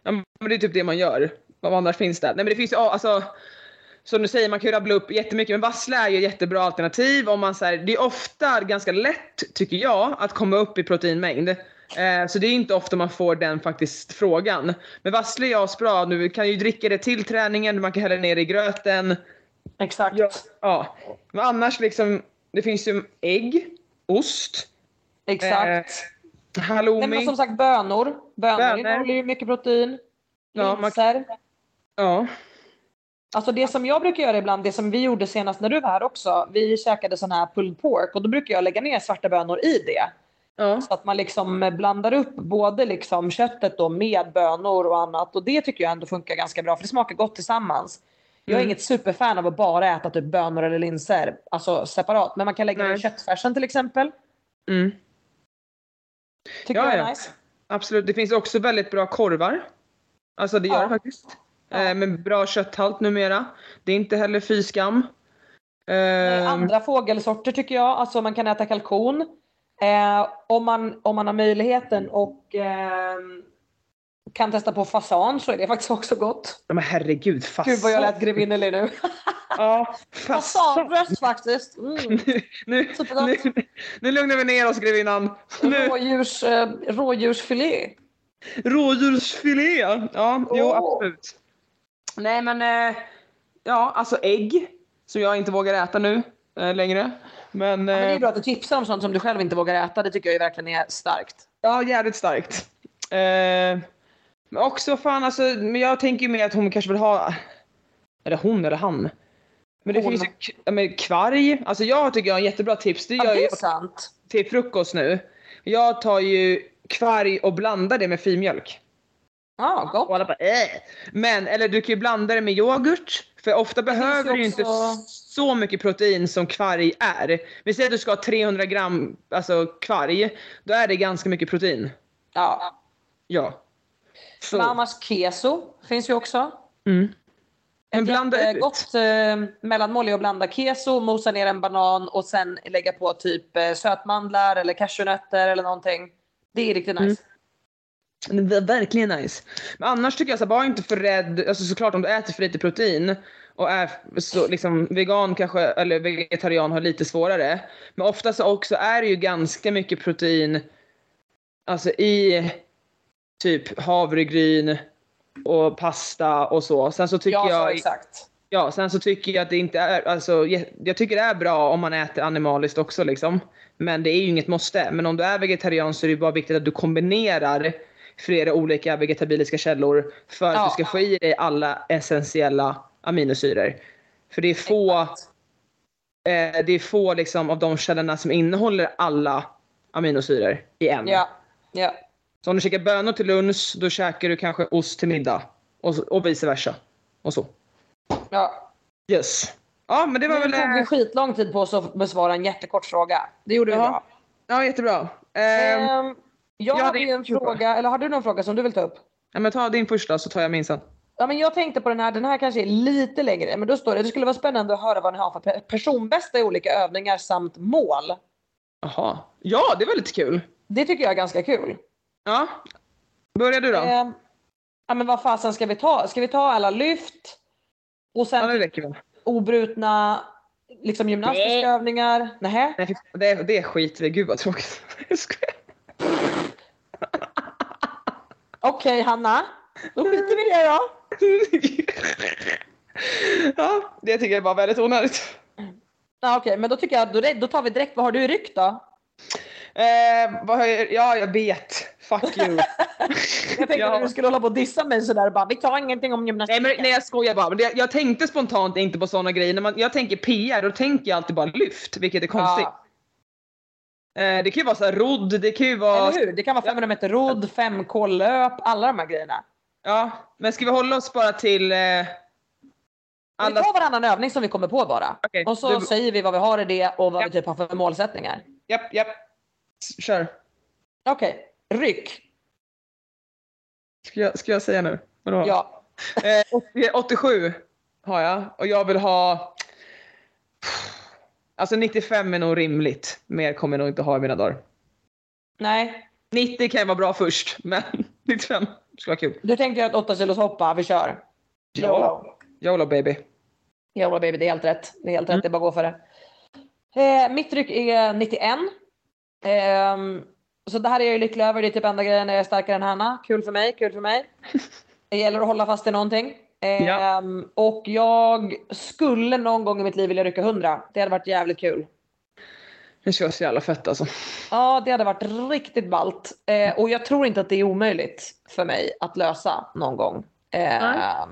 Ja, men det är typ det man gör. Vad annars finns det? Nej men det finns ju, alltså som du säger, man kan ju rabbla upp jättemycket men vassle är ju ett jättebra alternativ om man så här, det är ofta ganska lätt tycker jag att komma upp i proteinmängd. Eh, så det är inte ofta man får den faktiskt frågan. Men vassle är asbra, du kan ju dricka det till träningen, man kan hälla ner det i gröten. Exakt. Ja. ja. Men annars liksom, det finns ju ägg, ost, Exakt. eh, halloumi. Nej, men som sagt bönor. Bönor Bönor. innehåller ju mycket protein. Ja, man- Linser. ja. Alltså det som jag brukar göra ibland, det som vi gjorde senast när du var här också. Vi käkade sån här pulled pork och då brukar jag lägga ner svarta bönor i det. ja. Så att man liksom blandar upp både liksom köttet då med bönor och annat. Och det tycker jag ändå funkar ganska bra för det smakar gott tillsammans. Jag är Mm. inget superfan av att bara äta typ bönor eller linser, alltså separat. Men man kan lägga ner Nej. köttfärsen till exempel. Mm. Tycker Ja, jag är ja. nice. Absolut, det finns också väldigt bra korvar. Alltså det gör Ja. det faktiskt. Ja. Eh, med bra kötthalt numera. Det är inte heller fy skam. Eh, Andra fågelsorter tycker jag, alltså man kan äta kalkon. Eh, om, man, om man har möjligheten och eh, kan testa på fasan så är det faktiskt också gott. ja, men herregud, fasan. Gud vad jag lät grevinnerlig nu. *laughs* Ja, fasan. Fasanbröst faktiskt. Mm. *laughs* nu, nu, nu, nu lugnar vi ner oss grevinnan. Rådjurs, eh, rådjursfilé. rådjursfilé. Ja, jo Åh. absolut. Nej men, eh, ja alltså ägg. Som jag inte vågar äta nu eh, längre. Men, Ja, men det är eh, bra att du tipsar om sånt som du själv inte vågar äta. Det tycker jag ju verkligen är starkt. Ja, jävligt starkt. Eh, men också fan alltså, men jag tänker ju mer att hon kanske vill ha, eller hon eller han. Men det Hon. finns ju ja, men kvarg, alltså jag tycker jag har en jättebra tips. Det Ja, gör det är jag sant. till frukost nu. Jag tar ju kvarg och blandar det med filmjölk. Ja, Och gott. alla bara äh. Men, eller du kan ju blanda det med yoghurt. För ofta behöver ju du ju inte så mycket protein som kvarg är. Vi säger att du ska ha 300 gram alltså kvarg. Då är det ganska mycket protein. Ja. Ja. Så. Annars keso finns ju också. Mm. Men Ett blanda ut. gott eh, mellanmål är att blanda keso, mosa ner en banan och sen lägga på typ eh, sötmandlar eller cashewnötter eller någonting. Det är riktigt nice. Det var verkligen nice. Men annars tycker jag så här, var inte för rädd, alltså såklart om du äter för lite protein och är så, liksom vegan kanske, eller vegetarian har lite svårare. Men ofta så också är det ju ganska mycket protein alltså i typ havregryn och pasta och så. Sen så tycker Ja, så jag exakt. Ja, sen så tycker jag att det inte är, alltså jag tycker det är bra om man äter animaliskt också liksom. Men det är ju inget måste. Men om du är vegetarian så är det bara viktigt att du kombinerar flera olika vegetabiliska källor för att Ja. du ska få i dig alla essentiella aminosyror. För det är få, eh, det är få liksom av de källorna som innehåller alla aminosyror i en. Ja. ja. Så om du käkar bönor till lunch, då käkar du kanske ost till middag. Och, och vice versa. Och så. ja. Yes. Ja, men det var Nu väl... tog vi eh, skitlång tid på oss att besvara en jättekort fråga. Det gjorde vi bra. Ja, jättebra. Ehm, Ehm, jag ja, hade en fråga, eller har du någon fråga som du vill ta upp? ja, men ta din första så tar jag min sen. Ja, men jag tänkte på den här, den här kanske är lite längre, men då står det det skulle vara spännande att höra vad ni har för pe- personbästa i olika övningar samt mål. Jaha. Ja, det var lite kul. Det tycker jag är ganska kul. Ja. Börjar du då? Eh, ja men vad fasen ska vi ta? Ska vi ta alla lyft? Och sen ja, det räcker väl. obrutna liksom gymnastiska Nej. övningar? Nähä? Nej, det, det är skit vi. Gud vad tråkigt. *laughs* Jag skojar. Okej, Okej Hanna, då skiter vi i det då. *laughs* ja, det tycker jag var väldigt onödigt. Ja, Okej, men då tycker jag då, då tar vi direkt, vad har du i ryck då? Eh, vad har jag, ja, jag vet. Fuck you. *laughs* Jag tänkte Ja. att du skulle hålla på och dissa mig sådär bara vi tar ingenting om gymnastik. Nej men nej, jag skojar bara. Men det, jag tänkte spontant inte på sådana grejer. När man, jag tänker PR, då tänker jag alltid bara lyft, vilket är konstigt. Ja, det kan ju vara så här rodd, det kan ju vara... eller hur? Det kan vara 500 meter rodd, 5k löp, alla de här grejerna. Ja, men ska vi hålla oss bara till... Eh, Vi alla... tar varannan övning som vi kommer på bara. Okej, Och så du- säger vi vad vi har i det och vad Ja. vi typ har för målsättningar. Japp, japp. S- Kör. Okej, ryck. Ska jag, ska jag säga nu? Vadå? Ja. Eh, 80 87 har jag och jag vill ha... Alltså 95 är nog rimligt. Mer kommer jag nog inte ha i mina dagar. Nej, 90 kan ju vara bra först, men *laughs* 95 skulle vara kul. du tänker att 8 kilos hoppa, vi kör. Ja. YOLO baby. YOLO baby, det är helt rätt. Det är helt rätt, det är bara att gå för det. Eh, mitt ryck är 91. Ehm, så det här är jag ju lycklig över. Det är typ enda grejen jag är starkare än Hanna. Kul för mig, kul för mig. *laughs* Det gäller att hålla fast i någonting. Ja. Ehm, Och jag skulle någon gång i mitt liv vilja rycka 100. Det hade varit jävligt kul. Det vara så jävla fett alltså. Ja, det hade varit riktigt ballt. Eh, och jag tror inte att det är omöjligt för mig att lösa någon gång. Eh, Nej.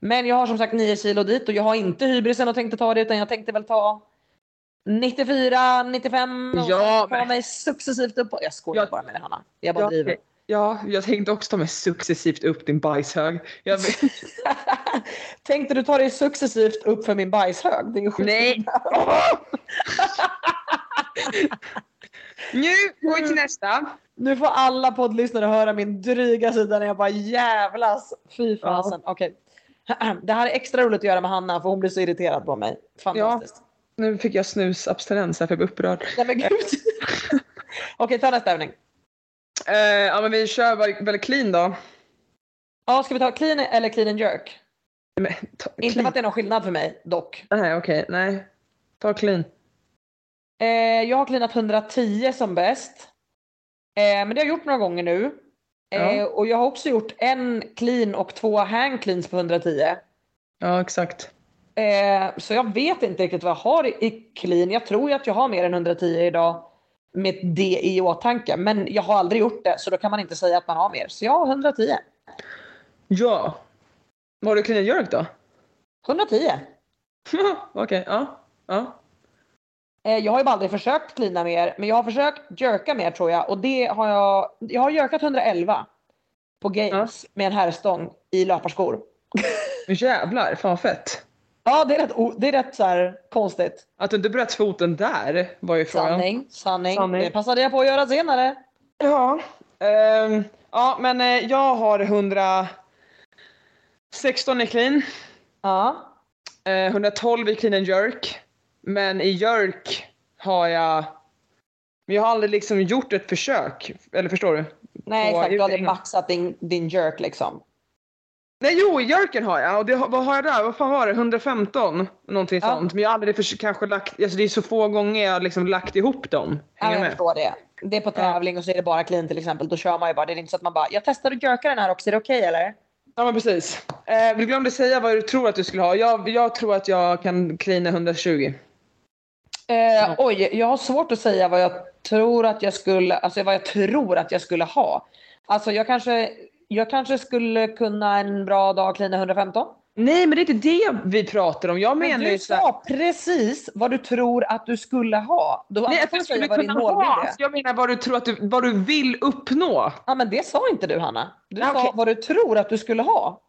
men jag har som sagt 9 kilo dit och jag har inte hybrisen och tänkte ta det utan jag tänkte väl ta 94, 95 och Ja, ta mig successivt upp. Jag skojar Jag- bara med det Hanna. Jag bara Ja, driver. Ja, jag tänkte också ta mig successivt upp din bajshög. Jag, *laughs* tänkte du ta dig successivt upp för min bajshög? Det är ju nej! *laughs* nu går vi till nästa. Nu får alla poddlyssnare höra min dryga sida när jag bara jävlas. Fy fasen. Okej. *clears throat* Det här är extra roligt att göra med Hanna för hon blir så irriterad på mig. Fantastiskt. Nu fick jag snusabstinens här för jag blev upprörd. Nej men gud. *laughs* Okej, ta nästa övning. Eh, ja men vi kör väl, väl clean då. Ja, ska vi ta clean eller clean and jerk? Men, ta, Inte för att det är någon skillnad för mig dock. Nej okej, nej. Ta clean. Eh, jag har cleanat 110 som bäst. Eh, men det har jag gjort några gånger nu. Eh, Ja. Och jag har också gjort en clean och två hang cleans på 110. Ja exakt. Eh, så jag vet inte riktigt vad jag har i, i clean. Jag tror ju att jag har mer än 110 idag med det i åtanke. Men jag har aldrig gjort det så då kan man inte säga att man har mer. Så jag har 110. Ja. Vad har du clean jerk då? 110. *laughs* okej, ja. ja. Eh, jag har ju bara aldrig försökt cleana mer, men jag har försökt jerka mer tror jag. Och det har jag, jag har jerkat 111 på games med en herrstång i löparskor. Jävlar, fan fett. Ja, det är rätt, det är rätt så här konstigt. Att du inte bröt foten där var ju frågan. Sanning, sanning, Sanning. Det passade jag på att göra senare. Ja. Ehm, ja men eh, jag har 116 i clean. Ja. Eh, 112 i clean and jerk. Men i jerk har jag... Men jag har aldrig liksom gjort ett försök. Eller förstår du? Nej exakt, du hade utlägg. maxat din, din jerk liksom. Nej jo, jerken har jag. Och det, vad har jag där? Vad fan var det? 115? Någonting Ja. sånt. Men jag har aldrig förs- kanske lagt... Alltså det är så få gånger jag har liksom lagt ihop dem. Ja, Hänger jag med? förstår det. Det är på tävling och så är det bara clean till exempel. Då kör man ju bara. Det är inte så att man bara, jag testar att jerka den här också, är det okej eller? Ja men precis. Eh, du glömde säga vad du tror att du skulle ha. Jag, jag tror att jag kan cleana 120. Eh, oj, jag har svårt att säga vad jag tror att jag skulle, alltså vad jag tror att jag skulle ha. Alltså jag kanske, jag kanske skulle kunna en bra dag cleana 115. Nej men det är inte det vi pratar om. Jag Men menar du ju så här- sa precis vad du tror att du skulle ha. Då Nej, att du du skulle kunna ha. är. Jag menar vad du tror att du, vad du vill uppnå. Ja men det sa inte du Hanna. Du Ja, sa okej. vad du tror att du skulle ha.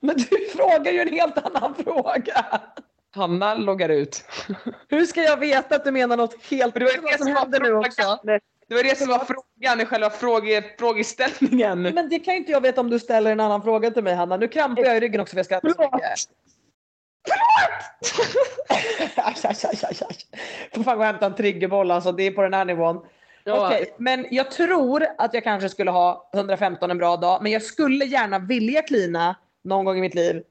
Men du *laughs* frågar ju en helt annan fråga. Hanna loggar ut. Hur ska jag veta att du menar något helt annat som händer nu också? Det var det som var frågan i själva fråge, frågeställningen. Men det kan ju inte jag veta om du ställer en annan fråga till mig Hanna. Nu krampar jag i ryggen också för jag skrattar så Förlåt. mycket. Aj, aj, aj. Får fan gå och hämta en triggerboll alltså, det är på den här nivån. Ja. Okej, men jag tror att jag kanske skulle ha 115 en bra dag, men jag skulle gärna vilja klina någon gång i mitt liv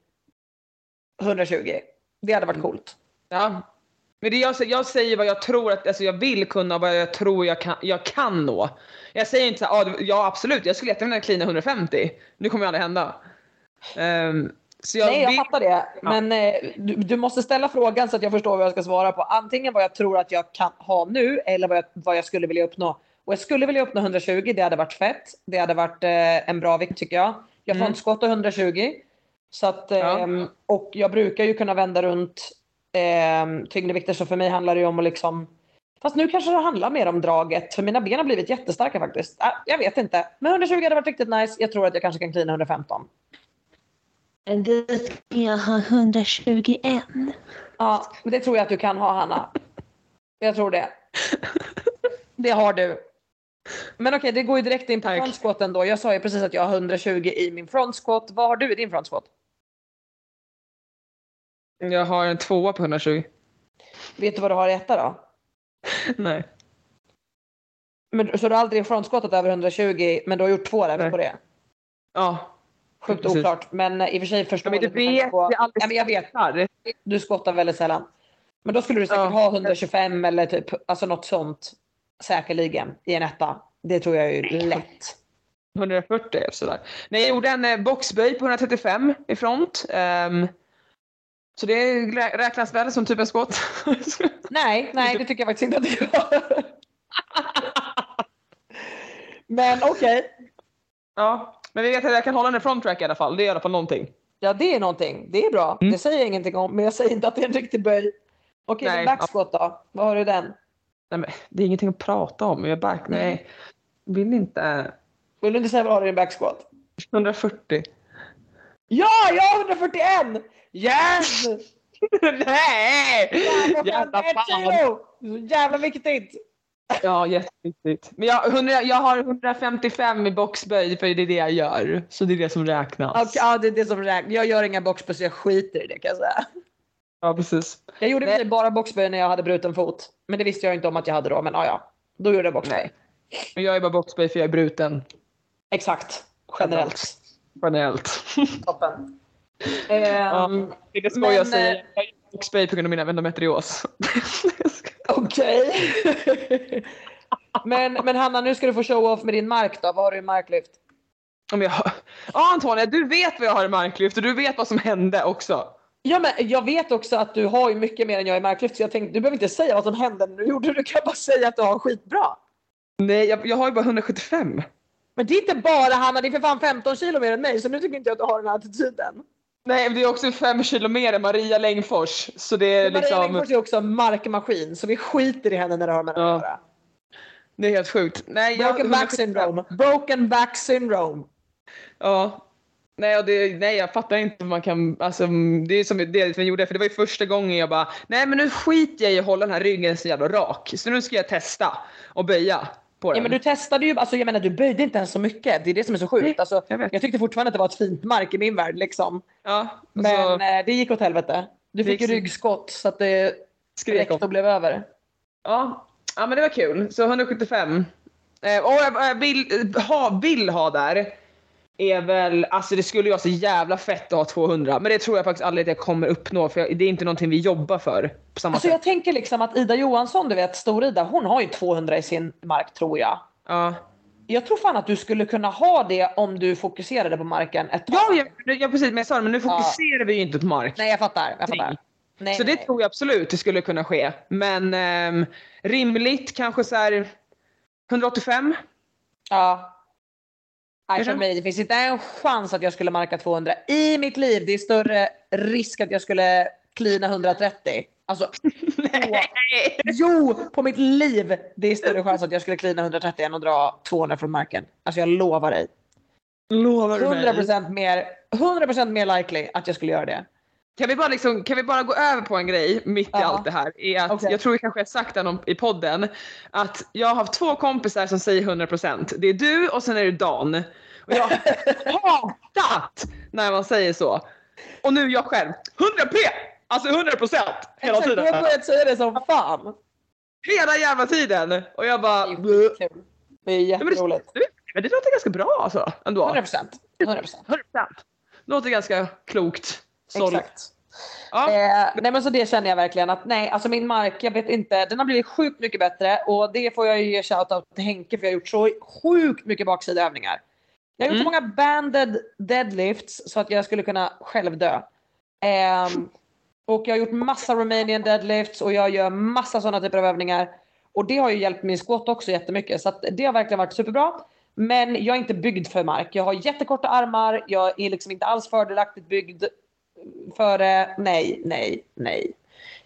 120. Det hade varit coolt. Ja. Men det jag, säger- jag säger vad jag tror att, alltså jag vill kunna och vad jag tror jag kan, jag kan nå. Jag säger inte så här, ah, det- ja absolut, jag skulle jättegärna cleana 150. Det kommer ju aldrig hända. Så jag Nej, jag vill, fattar det. Men eh, du, du måste ställa frågan så att jag förstår vad jag ska svara på. Antingen vad jag tror att jag kan ha nu eller vad jag, vad jag skulle vilja uppnå. Och jag skulle vilja uppnå 120, det hade varit fett. Det hade varit eh, en bra vikt tycker jag. Jag Mm. frontskottar 120. Så att, Ja. ehm, Och jag brukar ju kunna vända runt eh, tyngdvikter så för mig handlar det ju om att liksom Fast nu kanske det handlar mer om draget för mina ben har blivit jättestarka faktiskt. Äh, jag vet inte. Men 120 hade varit riktigt nice. Jag tror att jag kanske kan cleana 115. Men dit kan jag ha 121. Ja, men det tror jag att du kan ha Hanna. Jag tror det. Det har du. Men okej, det går ju direkt in på Tack. front squaten då. Jag sa ju precis att jag har 120 i min front squat. Vad har du i din front squat? Jag har en tvåa på 120. Vet du vad du har i etta då? *laughs* Nej. Men, så du har aldrig front squatat över 120 men du har gjort två reps Nej. på det? Ja. Sjukt Precis. oklart. Men i och för sig förstår Men tanke vet på- jag aldrig. Men jag vet. Du skottar väldigt sällan. Men då skulle du säkert Ja. ha 125 eller typ alltså något sånt. Säkerligen i en etta. Det tror jag är ju lätt. 140 sådär. Nej, jag gjorde en eh, boxböj på 135 i front. Ehm, så det rä- räknas väl som typ en squat. *laughs* Nej, nej det tycker jag faktiskt inte att det gör. *laughs* Men okej. ja, men vi vet att jag kan hålla en front track i alla fall. Det är i alla fall någonting. Ja det är någonting. Det är bra. Mm. Det säger jag ingenting om. Men jag säger inte att det är en riktig böj. Okej, men backsquat då? Vad har du i den? Nej, men det är ingenting att prata om. Jag är back. Nej, vill inte. Vill du inte säga vad du har i din backsquat? 140. Ja, jag har 141! Yes! *laughs* Nej! Jävla fan, jävla viktigt! Ja, jätteviktigt. Men jag, 100, jag har 155 i boxböj för det är det jag gör. Så det är det som räknas. Okej, ja, det är det som räknas. Jag gör inga boxböj så jag skiter i det kan jag säga. Ja, precis. Jag gjorde Nej. bara boxböj när jag hade bruten fot. Men det visste jag inte om att jag hade då. Men ja, ja. Då gjorde jag boxböj. Nej. Jag är bara boxböj för jag är bruten. Exakt. Generellt. Generellt. *laughs* Toppen. Ja, Ehm, det är Men, säga. eh, Jag är boxböj på grund av min endometrios. *laughs* Okej. men, men Hanna, nu ska du få show off med din mark då. Vad har du i marklyft? Om jag har... Ja Antonija, du vet vad jag har i marklyft och du vet vad som hände också. Ja, men jag vet också att du har ju mycket mer än jag i marklyft. Så jag tänkte, du behöver inte säga vad som hände när du gjorde det. Du kan bara säga att du har skitbra. Nej, jag, jag har ju bara 175. Men det är inte bara Hanna, det är för fan 15 kilo mer än mig. Så nu tycker inte jag att du har den här attityden. Nej, det är också fem kilo mer än Maria Längfors. Så det är Maria liksom... Längfors är också en markmaskin. Så vi skiter i henne när det har med Ja. att göra. Det är helt sjukt. Nej, jag, Broken back syndrome. Broken back syndrome. Ja. Nej, det, nej, jag fattar inte hur man kan, alltså det är som det vi gjorde, för det var ju första gången jag bara, nej men nu skiter jag i att hålla den här ryggen så jävla rak, så nu ska jag testa och böja på den. Ja men du testade ju, alltså jag menar du böjde inte ens så mycket. Det är det som är så sjukt. Alltså, jag vet. jag tyckte fortfarande att det var ett fint mark i min värld liksom. ja, och Men så eh, det gick åt helvete. Du fick ju ryggskott så att det skrek och blev över. Ja. ja, men det var kul. Så 175. Eh, och jag vill, ha, vill ha där är väl, alltså det skulle ju vara så jävla fett att ha 200, men det tror jag faktiskt aldrig att jag kommer uppnå för det är inte någonting vi jobbar för på samma Alltså sätt. jag tänker liksom att Ida Johansson, du vet Stor-Ida, hon har ju 200 i sin mark tror jag. Ja. Jag tror fan att du skulle kunna ha det om du fokuserade på marken ett tag. Ja, ja, ja, precis, men jag sa det, men nu fokuserar vi ju inte på mark. Nej jag fattar. Jag fattar. Nej. Så det nej. tror jag absolut det skulle kunna ske. Men ehm, rimligt kanske så här 185. Ja. Nej, för mig, det finns inte en chans att jag skulle marka 200 i mitt liv. Det är större risk att jag skulle klina 130. Alltså, *laughs* Nej. jo, på mitt liv. Det är större chans att jag skulle klina 130 än att dra 200 från marken. Alltså jag lovar dig. Lovar du mig? 100% mer, 100% mer likely att jag skulle göra det. Kan vi, bara liksom, kan vi bara gå över på en grej mitt i Ja. allt det här? Är att, Okej. Jag tror jag kanske har sagt det i podden. Att jag har haft två kompisar som säger 100%. Det är du och sen är det Dan. Och jag har *laughs* hatat när man säger så. Och nu jag själv. 100p! Alltså 100% hela tiden. Jag har börjat säga det som fan. Hela jävla tiden! Och jag bara... Det är skitkul. Det är men det, jätteroligt. men det låter ganska bra alltså. Ändå. 100%. 100%. 100%. Låter ganska klokt. Sorry. Exakt. Ja. Eh, nej men så det känner jag verkligen att nej, alltså min mark, jag vet inte, den har blivit sjukt mycket bättre och det får jag ju ge shoutout till Henke för jag har gjort så sjukt mycket baksidaövningar. Jag har gjort så Mm. många banded deadlifts så att jag skulle kunna själv dö. Ehm, och jag har gjort massa Romanian deadlifts och jag gör massa sådana typer av övningar. Och det har ju hjälpt min squat också jättemycket så att det har verkligen varit superbra. Men jag är inte byggd för mark. Jag har jättekorta armar, jag är liksom inte alls fördelaktigt byggd för det. Nej, nej, nej.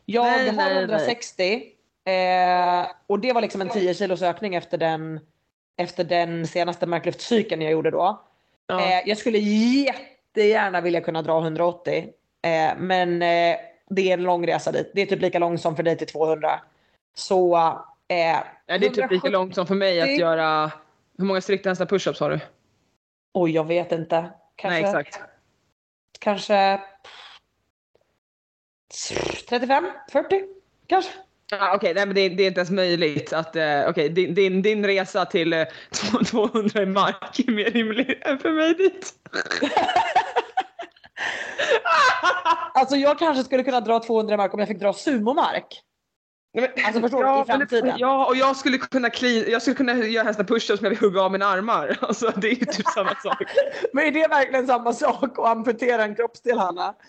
Jag Nej, har nej, nej. 160 eh, och det var liksom en 10 kilos ökning efter den, efter den senaste marklyftcykeln jag gjorde då. Ja. Eh, jag skulle jättegärna vilja kunna dra 180 eh, men eh, det är en lång resa dit. Det är typ lika lång som för dig till 200. Så eh, Ja, det är typ lika 170 långt som för mig att 170. göra... Hur många strikthandsna push-ups har du? Oj, jag vet inte. Kanske, Nej, exakt. Kanske 35, 40 kanske. Ja, Okej, nej men det, det är inte ens möjligt att... Uh, Okej, din, din, din resa till eh, *laughs* 200 i mark är mer rimlig än för mig dit. *laughs* Alltså jag kanske skulle kunna dra 200 mark om jag fick dra sumomark. Nej, men- Alltså, förstår du? I framtiden. Ja, och jag skulle kunna, clean, jag skulle kunna göra hästar push-ups med att hugga av mina armar. *laughs* Alltså det är ju typ samma sak. *laughs* Men är det verkligen samma sak att amputera en kroppsdel Hanna? *laughs*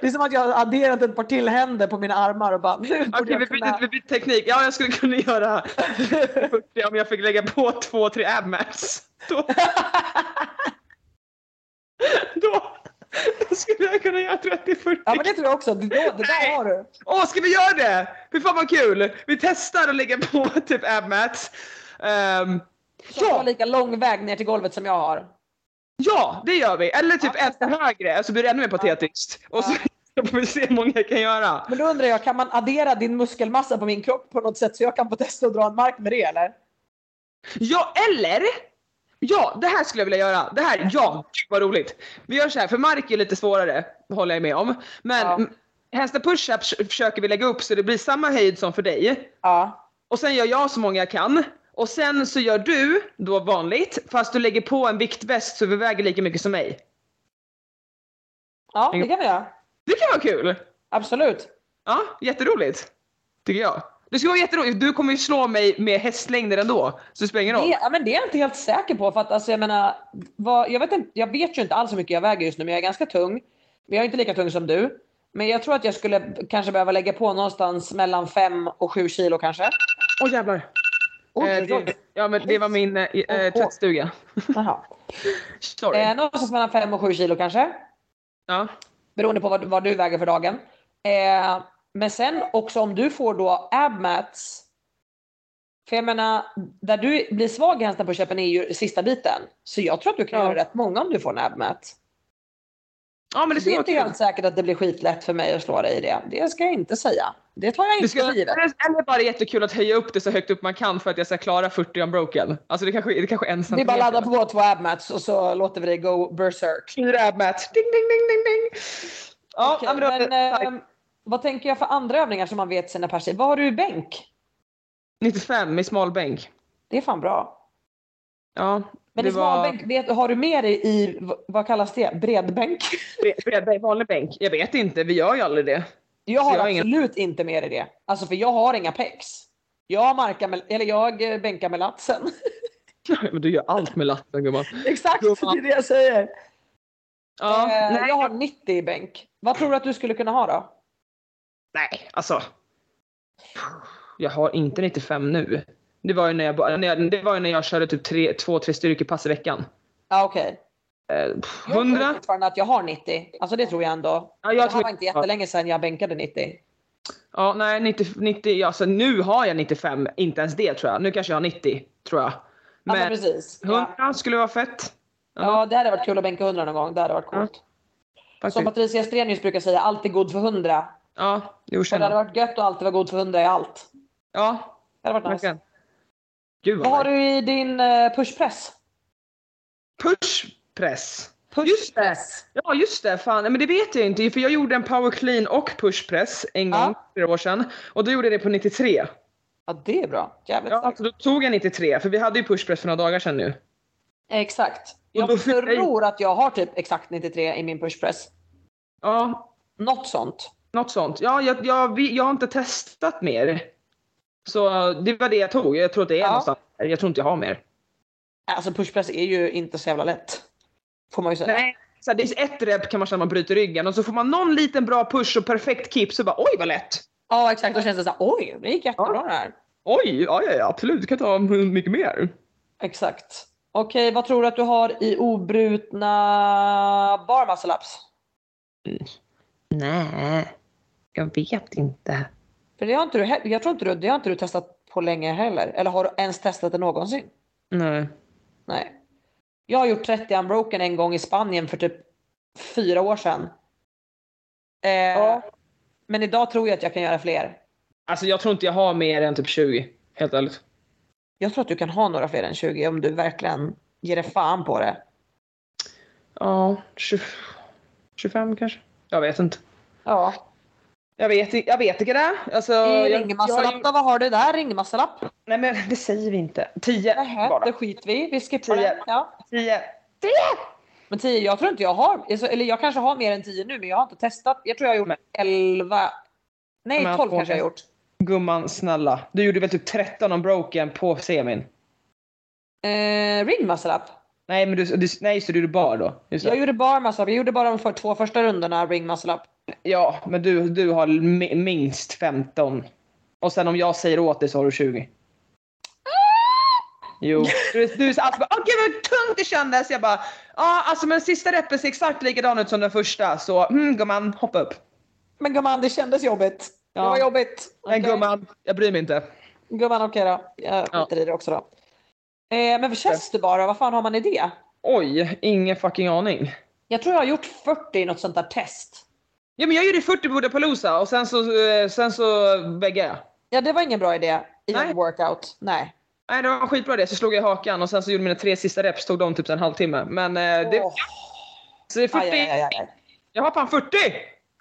Det är som att jag har adderat ett par till händer på mina armar och bara nu Okej, vi jag kunna... byter, byter teknik. Ja, jag skulle kunna göra 40 om jag fick lägga på två, tre abmats. Då, då, då *laughs* skulle jag kunna göra 30-40. Ja men det tror jag också. Det, det där har du. Åh, ska vi göra det? Fy fan vad kul! Vi testar att lägga på *laughs* typ abmats. Um, Så ja. ja, lika lång väg ner till golvet som jag har. ja, det gör vi. Eller typ Ja, ännu högre, så blir det ännu mer patetiskt. Och så *laughs* får vi se hur många jag kan göra. Men då undrar jag, kan man addera din muskelmassa på min kropp på något sätt så jag kan få testa att dra en mark med det eller? Ja, eller? Ja, det här skulle jag vilja göra. Det här, ja, vad roligt. Vi gör så här, för mark är lite svårare, håller jag med om. Men Ja. ja. hästen push-up försöker vi lägga upp så det blir samma höjd som för dig. Ja. Och sen gör jag så många jag kan. Och sen så gör du då vanligt, fast du lägger på en viktväst så vi väger lika mycket som mig. Ja, det kan vi göra. Det kan vara kul! Absolut. Ja, jätteroligt. Tycker jag. Det skulle vara jätteroligt. Du kommer ju slå mig med hästlängder ändå, så det spelar ingen roll. Det, ja, men det är jag inte helt säker på för att alltså, jag menar, vad, jag, vet inte, jag vet ju inte alls hur mycket jag väger just nu men jag är ganska tung. Men jag är inte lika tung som du. Men jag tror att jag skulle kanske behöva lägga på någonstans mellan 5 och 7 kilo kanske. Åh jävlar. Oj, Eh, det, ja men det var min eh, eh, tvättstuga. Jaha. *laughs* Sorry. Eh, någonstans mellan 5 och 7 kilo kanske. Ja. Beroende på vad, vad du väger för dagen. Eh, men sen också om du får då abmats. För jag menar, där du blir svag i köpen är ju sista biten. Så jag tror att du kan Ja. göra rätt många om du får en abmat. ja men det Det är inte helt säkert att det blir skitlätt för mig att slå dig i det. Det ska jag inte säga. Det tar jag Det inte för givet. eller bara jättekul att höja upp det så högt upp man kan för att jag ska klara 40 unbroken. Alltså det kanske, det kanske är en Det är bara att centimeter. ladda på två abmats och så låter vi dig go berserk. Fyra abmats. Ding, ding, ding, ding, ding. Ja, ja, men men, vad tänker jag för andra övningar som man vet sina perser? Vad har du i bänk? 95 i smalbänk. Det är fan bra. Ja, Men det i var smalbänk, vet, har du med dig i, vad kallas det, bredbänk? bred- bred- vanlig bänk. Jag vet inte, vi gör ju aldrig det. Jag har jag har ingen- absolut inte med dig det. Alltså för jag har inga pex. Jag markar med, eller jag eh, bänkar med latsen. *laughs* Men du gör allt med latten gumman. Exakt, det Gumman. är det jag säger. Ja, eh, jag har 90 i bänk. Vad tror du att du skulle kunna ha då? Nej, alltså. Jag har inte 95 nu. Det var ju när jag, när jag, det var ju när jag körde typ tre, två, tre styrkepass i veckan. Ja okej. Eh, pff, Jag tror 100? fortfarande att jag har 90. Alltså det tror jag ändå. Ja, det jag här tror, var inte jättelänge sedan jag bänkade 90. ja, nej, 90, 90, alltså nu har jag 95, inte ens det tror jag. Nu kanske jag har 90, tror jag. Ja, men Men precis. Ja. 100 skulle vara fett. ja, det hade varit kul att bänka 100 någon gång. Det hade varit coolt. Som Faktiskt. Patricia Strenius brukar säga, alltid god för 100. Ja, jo Och det hade varit gött att alltid vara god för 100 i allt. Ja, Det hade varit nice. verkligen. Gud Vad har vad nice. du i din eh, pushpress? Pushpress. Pushpress. Ja just det, fan. Men det vet jag inte för jag gjorde en power clean och pushpress en gång Ja. för flera år sedan. Och då gjorde jag det på 93. Ja, det är bra. Jävligt Ja, starkt. då tog jag 93 för vi hade ju pushpress för några dagar sedan nu. Exakt. Jag fyller jag tror att jag har typ exakt 93 i min pushpress. Ja, Något sånt. Något sånt. Ja, jag, jag, jag har inte testat mer. Så det var det jag tog. Jag tror att det är Ja. någonstans. Jag tror inte jag har mer. Alltså pushpress är ju inte så jävla lätt. Får man ju säga. Nej. Så här, det är ett rep kan man känna att man bryter ryggen och så får man någon liten bra push och perfekt kipp så bara oj vad lätt. Ja exakt, då känns det så här, oj det gick jättebra det här. Oj, ja, ja, ja absolut, du kan ta mycket mer. Exakt. Okej, vad tror du att du har i obrutna bar muscle ups? Nej, jag vet inte. För det har inte du, jag tror inte du, det har inte du testat på länge heller. Eller har du ens testat det någonsin? Nej. Nej. Jag har gjort 30 unbroken en gång i Spanien för typ fyra år sedan. Eh, Men idag tror jag att jag kan göra fler. Alltså jag tror inte jag har mer än typ 20, helt ärligt. Jag tror att du kan ha några fler än 20 om du verkligen ger dig fan på det. Ja, 20, 25 kanske? Jag vet inte. Ja. Jag vet, jag vet inte det. Alltså, I ringmassalapp ju- då? Vad har du där? Ringmassalapp? Nej men det säger vi inte. 10 Nähä, bara. det skiter vi. Vi skippar Tio. det. Ja. 10. Men 10, jag tror inte jag har, alltså, eller jag kanske har mer än 10 nu men jag har inte testat. Jag tror jag har gjort Men- 11, nej Men 12 på- kanske jag har gjort. Gumman snälla. Du gjorde väl typ 13 om broken på semin? Eh, ring muscle up. Nej men du, du nej så du gjorde bar då? Jag gjorde bar up, jag gjorde bara de för, två första rundorna ring muscle up. Ja men du, du har mi- minst 15. Och sen om jag säger åt dig så har du 20. Jo. Du, du är så alltid bara åh gud vad tungt det kändes. Jag bara ja alltså men sista repen ser exakt likadan ut som den första så mm, gumman hoppa upp. Men gumman det kändes jobbigt. Det Ja. var jobbigt. Men gumman, jag bryr mig inte. Gumman okej då. Jag Ja. skiter i det också då. Eh, men för Chester bara, vad fan har man i det? Oj, ingen fucking aning. Jag tror jag har gjort 40 i något sånt där test. Ja men jag gjorde 40 på Budapalooza och sen så, eh, sen så väggade jag. Ja det var ingen bra idé i Nej. en workout. Nej. Nej det var en skitbra det, så slog jag hakan och sen så gjorde mina tre sista reps, tog de typ en halvtimme. Men eh, det, så det är 40, Aj, aj, aj, aj. jag har fan 40!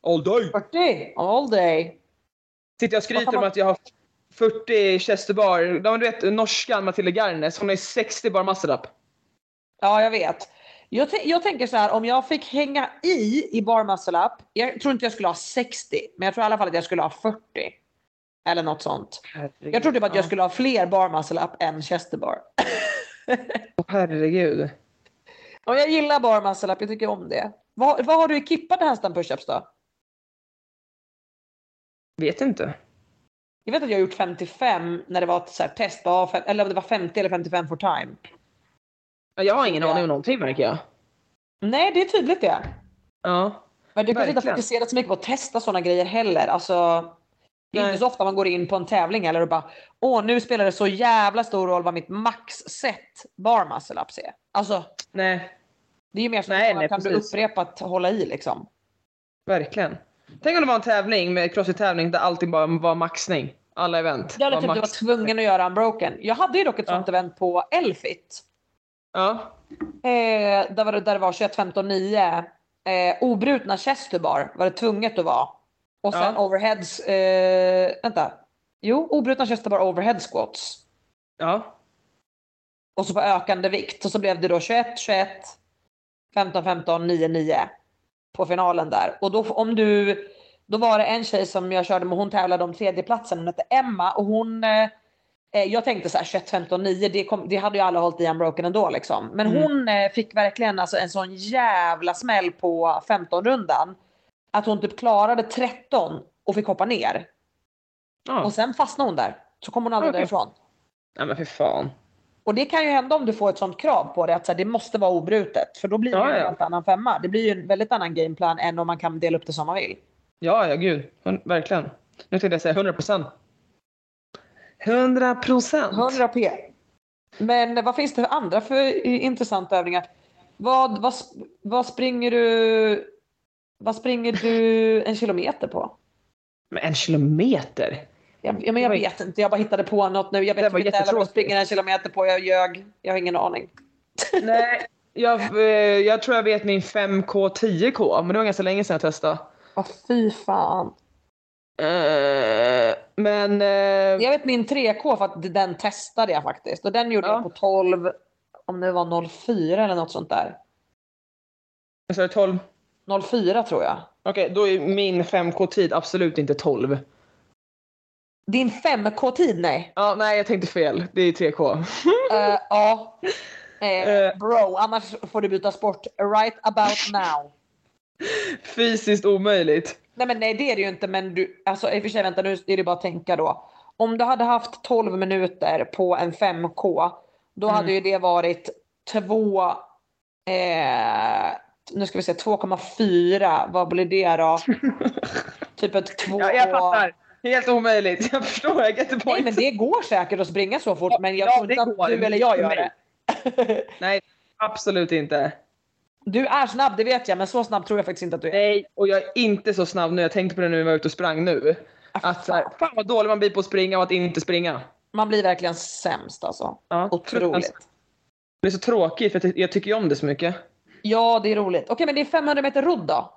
All day! 40 all day. Sitter jag och skryter om att jag har 40 chesterbar. De, du vet norskan Matilda Garnes, hon har ju 60 bar muscle up. Ja, jag vet. Jag, jag tänker så här, om jag fick hänga i i bar muscle up. Jag tror inte jag skulle ha 60, men jag tror i alla fall att jag skulle ha 40. Eller något sånt. Jag tror typ att jag skulle ha fler bar muscle up än chester bar. Herregud. Och jag gillar bar muscle up, jag tycker om det. Vad, vad har du i kippade handstand pushups då? Vet inte. Jag vet att jag har gjort 55 när det var ett så här test, på A5, eller om det var 50 eller 55 for time. Jag har ingen Ja. aning om någonting märker jag. Nej, det är tydligt det. Ja. Men du kanske inte har fokuserat så mycket på att testa sådana grejer heller. Alltså, det är inte så ofta man går in på en tävling eller och bara åh nu spelar det så jävla stor roll vad mitt maxset bar muscle ups är. Alltså Nej, det är ju mer Nej, att nej, kan du precis. upprepa att hålla i liksom. verkligen. Tänk om det var en tävling med crossfit-tävling där allting bara var maxning. Alla event. Det hade typ du var tvungen att göra unbroken. Jag hade ju dock ett Ja. sånt event på Elfit. Ja. Eh, där, var det, där det var 21, 15, 9. Eh, obrutna chesterbar var det tvunget att vara. Och sen Ja. overheads, eh, vänta. Jo, obrutna chesterbar overhead squats. Ja. Och så på ökande vikt. Och så blev det då 21, 21, 15, 15, 9, 9. På finalen där. Och då om du, då var det en tjej som jag körde med, hon tävlade om tredjeplatsen. Hon hette Emma och hon eh, jag tänkte så här 21, 15, 9, det, kom, det hade ju alla hållit i unbroken ändå liksom. Men Mm. hon eh, fick verkligen alltså en sån jävla smäll på 15 rundan. Att hon typ klarade 13 och fick hoppa ner. ja. Och sen fastnade hon där. Så kom hon aldrig Okej. därifrån. Nej men för fan. Och det kan ju hända om du får ett sånt krav på det att så här, det måste vara obrutet. För då blir det Ja, en ja. helt annan femma. Det blir ju en väldigt annan gameplan än om man kan dela upp det som man vill. Ja, ja gud. Hun- Verkligen. Nu tänkte jag säga 100 procent. 100 procent. 100 p. Men vad finns det för andra för intressanta övningar? Vad, vad, vad springer du vad springer du en kilometer på? Men en kilometer? Jag, ja, men jag vet inte, jag bara hittade på något nu. Jag vet inte vad jag springer en kilometer på. Jag ljög. Jag har ingen aning. *laughs* Nej, jag, eh, jag tror jag vet min 5K, 10K, men det var ganska länge sedan jag testade. Åh fy fan. Eh, men... eh, Jag vet min 3K för att den testade jag faktiskt. Och den gjorde Ja. jag på 12, om det var 04 eller något sånt där. Jag sa det 12. 04 tror jag. Okej, då är min 5K-tid absolut inte 12. Din 5K-tid nej. Ja, nej jag tänkte fel. Det är 3K. Eh, ja. Eh, Eh. bro, annars får du byta sport right about now. Fysiskt omöjligt. Nej men nej det är det ju inte men du, alltså i och för sig vänta nu är det bara att tänka då. Om du hade haft 12 minuter på en 5K då Mm. hade ju det varit två, eh, nu ska vi se 2,4 vad blir det då? *laughs* typ ett två. Ja, jag fattar. Helt omöjligt. Jag förstår, jag get Nej men det går säkert att springa så fort men jag Ja, tror inte att du eller jag gör det. *laughs* Nej, absolut inte. Du är snabb det vet jag men så snabb tror jag faktiskt inte att du är. Nej, och jag är inte så snabb nu. Jag tänkte på det när vi var ute och sprang nu. Att så här, fan vad dålig man blir på att springa och att inte springa. Man blir verkligen sämst alltså. Ja, Otroligt. Det är så tråkigt för jag, ty- jag tycker ju om det så mycket. Ja det är roligt. Okej men det är 500 meter rodd då?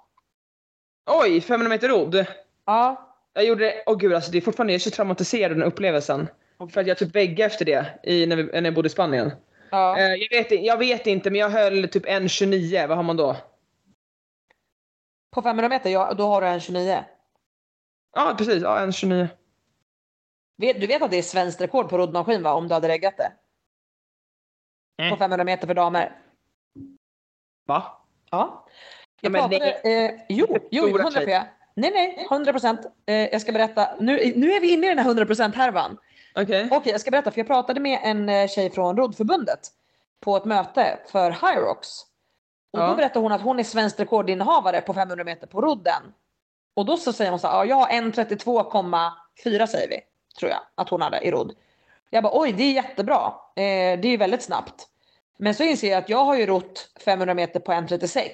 Oj, 500 meter rodd. Ja. Jag gjorde det, åh gud alltså det är fortfarande, jag är så traumatiserad av den upplevelsen. För att jag typ väggade efter det i, när, vi, när jag bodde i Spanien. Ja. Eh, jag, vet, jag vet inte men jag höll typ 1,29, vad har man då? På 500 meter, ja, då har du en 29. Ja precis, ja 1,29. Vet- Du vet att det är svenskt rekord på roddmaskin va? Om du hade reggat det? På 500 meter för damer. Va? Ja. Jag Ja, pratade, eh, jo, jo, Stora 100 tjej. p. Nej, nej, 100 procent. Eh, jag ska berätta. Nu, nu är vi inne i den här 100 procent Okej. Okej, jag ska berätta för jag pratade med en eh, tjej från roddförbundet på ett möte för Hyrox. Och Ja. då berättade hon att hon är svensk rekordinnehavare på 500 meter på rodden. Och då så säger hon så här, ja jag har 1.32,4 säger vi, tror jag att hon hade i rodd. Jag bara oj det är jättebra, eh, det är ju väldigt snabbt. Men så inser jag att jag har ju rott 500 meter på 1.36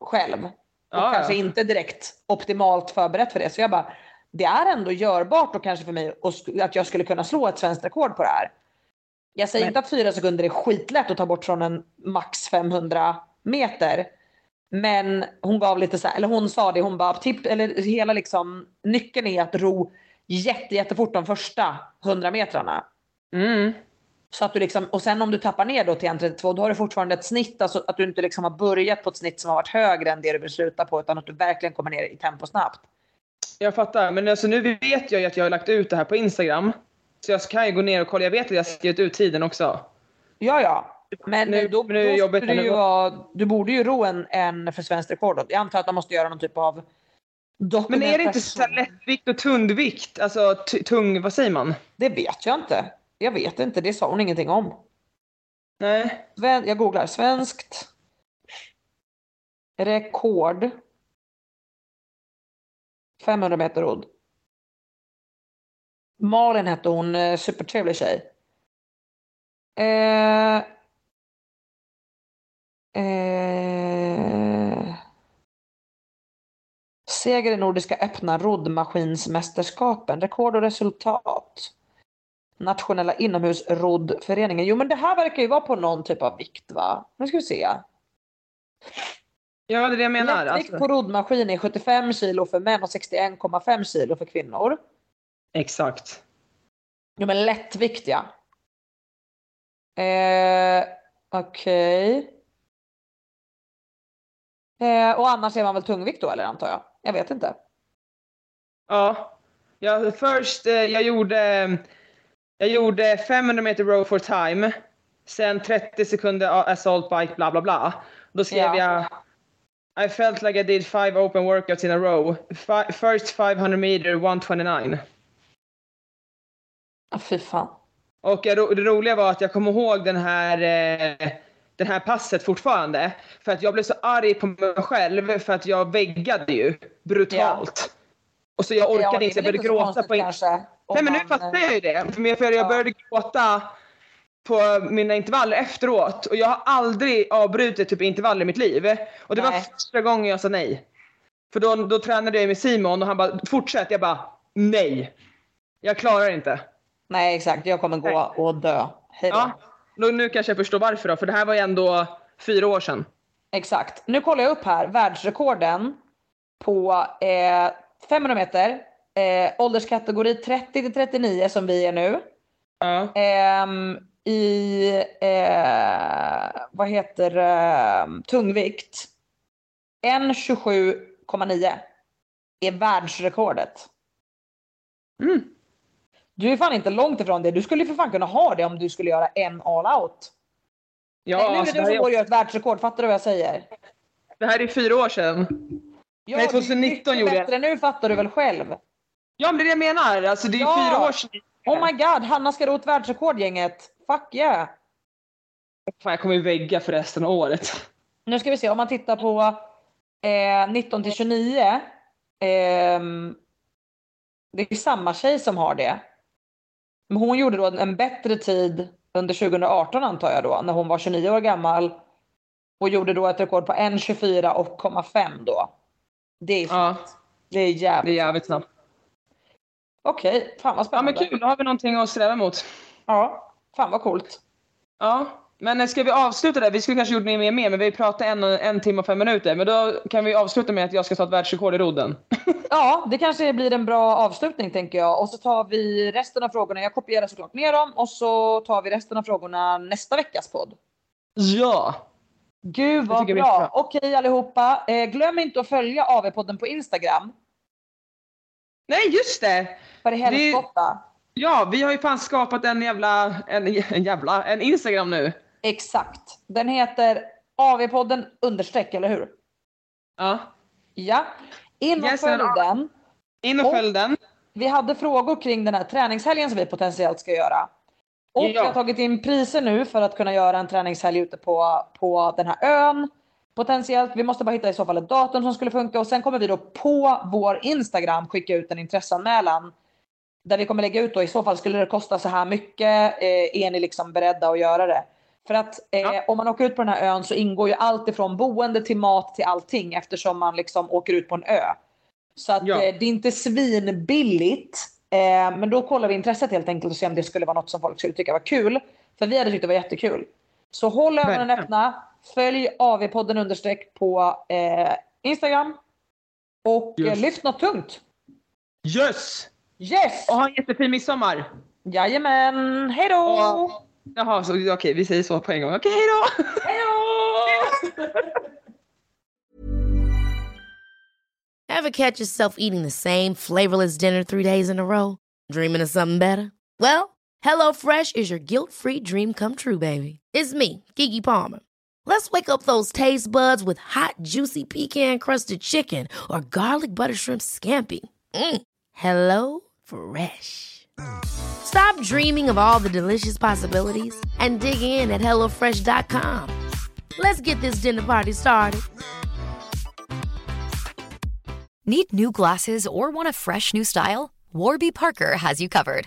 själv. Och Ja, kanske ja. inte direkt optimalt förberett för det. Så jag bara, det är ändå görbart och kanske för mig att jag skulle kunna slå ett svenskt rekord på det här. Jag säger Men- inte att fyra sekunder är skitlätt att ta bort från en max 500 meter. Men hon gav lite så här, eller hon sa det, hon bara, tipp, eller hela liksom nyckeln är att ro jätte, jättefort de första 100 metrarna. Mm. Så att du liksom, och sen om du tappar ner då till 1.32 då har du fortfarande ett snitt, alltså att du inte liksom har börjat på ett snitt som har varit högre än det du vill sluta på utan att du verkligen kommer ner i tempo snabbt. Jag fattar, men alltså nu vet jag ju att jag har lagt ut det här på Instagram. Så jag kan ju gå ner och kolla, jag vet att jag har skrivit ut tiden också. Ja, ja. Men Nu- då, nu då när du, ju vara, du borde ju ro en, en för svenskt rekord. Jag antar att man måste göra någon typ av. Men är det inte så lättvikt och tungvikt? Alltså tung, vad säger man? Det vet jag inte. Jag vet inte, det sa hon ingenting om. Nej. Jag googlar. Svenskt rekord 500 meter rodd. Malin hette hon, eh, supertrevlig tjej. Eh, eh, seger i Nordiska öppna roddmaskinsmästerskapen. Rekord och resultat. Nationella inomhusroddföreningen. Jo men det här verkar ju vara på någon typ av vikt va? Nu ska vi se. Ja, det är det jag menar. Lättvikt Alltså. på roddmaskin är 75 kilo för män och 61,5 kilo för kvinnor. Exakt. Jo men lättvikt ja. Eh, Okej. Eh, och annars är man väl tungvikt då eller antar jag? Jag vet inte. Ja. ja först, eh, jag gjorde, jag gjorde 500 meter row for time. Sen 30 sekunder assault bike bla bla bla. Då skrev Ja. jag I felt like I did five open workouts in a row. Fi- first 500 meter 129. Ah, fy fan. Och det roliga var att jag kommer ihåg den här, eh, den här passet fortfarande. För att jag blev så arg på mig själv för att jag väggade ju brutalt. Och så jag orkade Ja, inte, jag började gråta på in- Nej men nu fattar eh, jag ju det. För jag, för jag Ja. började gråta på mina intervaller efteråt. Och jag har aldrig avbrutit typ intervall i mitt liv. Och det var Nej. första gången jag sa nej. För då, då tränade jag med Simon och han bara fortsätt. Jag bara nej. Jag klarar inte. Nej exakt, jag kommer gå och dö. Hej då. Ja, då, nu kanske jag förstår varför då. För det här var ju ändå fyra år sedan. Exakt. Nu kollar jag upp här världsrekorden på eh, 500 meter. Eh, ålderskategori 30 till 39 som vi är nu. Ja. Ehm, i, eh, vad heter det, tungvikt. 1.27,9 är världsrekordet. Mm. Du är fan inte långt ifrån det. Du skulle ju för fan kunna ha det om du skulle göra en all out. Ja, Nej, nu är alltså, det det, du som går och gör ett världsrekord, fattar du vad jag säger? det här är fyra år sedan. Ja, Nej, det är 2019 mycket gjorde jag. bättre nu fattar du väl själv? Ja, men det är det jag menar. Alltså, det är Ja. fyra år sedan. Oh my god, Hanna ska ro ett världsrekord gänget. Fuck yeah! Fan, jag kommer ju vägga för resten av året. Nu ska vi se om man tittar på eh, 19 till 29. ehm, det är samma tjej som har det. Men hon gjorde då en bättre tid under 2018 antar jag då när hon var 29 år gammal. Och gjorde då ett rekord på 1.24,5 då. Det är, Ja, det är det jävligt. är jävligt snabbt. Okej, fan vad Ja, men spännande. kul. Då har vi någonting att sträva mot. Ja, fan vad coolt. Ja, men ska vi avsluta där? Vi skulle kanske gjort mer med, men vi pratade en, en timme och fem minuter. Men då kan vi avsluta med att jag ska ta ett världsrekord i rodden. *laughs* Ja, det kanske blir en bra avslutning tänker jag. Och så tar vi resten av frågorna. Jag kopierar såklart ner dem och så tar vi resten av frågorna nästa veckas podd. Ja! Gud vad bra. bra. Okej allihopa. Eh, glöm inte att följa AV-podden på Instagram. Nej, just det! För i helskotta. Ja, vi har ju fan skapat en jävla, en, en jävla, en Instagram nu. Exakt. Den heter AV-podden understreck, eller hur? Ja. Ja. In och Yes, följ den. In och Och- följ den. Vi hade frågor kring den här träningshelgen som vi potentiellt ska göra. Och Ja. vi har tagit in priser nu för att kunna göra en träningshelg ute på, på den här ön. Potentiellt. Vi måste bara hitta i så fall ett datum som skulle funka och sen kommer vi då på vår Instagram skicka ut en intresseanmälan. Där vi kommer lägga ut då i så fall skulle det kosta så här mycket. Eh, är ni liksom beredda att göra det? För att eh, Ja. om man åker ut på den här ön så ingår ju allt ifrån boende till mat till allting eftersom man liksom åker ut på en ö. Så att Ja. eh, det är inte svinbilligt. Eh, men då kollar vi intresset helt enkelt och ser om det skulle vara något som folk skulle tycka var kul. För vi hade tyckt det var jättekul. Så håll ögonen Verkligen. öppna. Följ AV-podden understreck på eh, Instagram. Och eh, Just. lyft något tungt. Yes! Yes! Och ha en jättefin midsommar! Jajamän, hejdå! Och- Jaha, så okej, vi säger så på en gång. Okej, hejdå! *laughs* Ever catch yourself eating the same flavorless dinner three days in a row? Dreaming of something better? Well, HelloFresh is your guilt-free dream come true, baby. It's me, Kiki Palmer. Let's wake up those taste buds with hot, juicy pecan-crusted chicken or garlic butter shrimp scampi. Mm. Hello Fresh. Stop dreaming of all the delicious possibilities and dig in at HelloFresh.com. Let's get this dinner party started. Need new glasses or want a fresh new style? Warby Parker has you covered.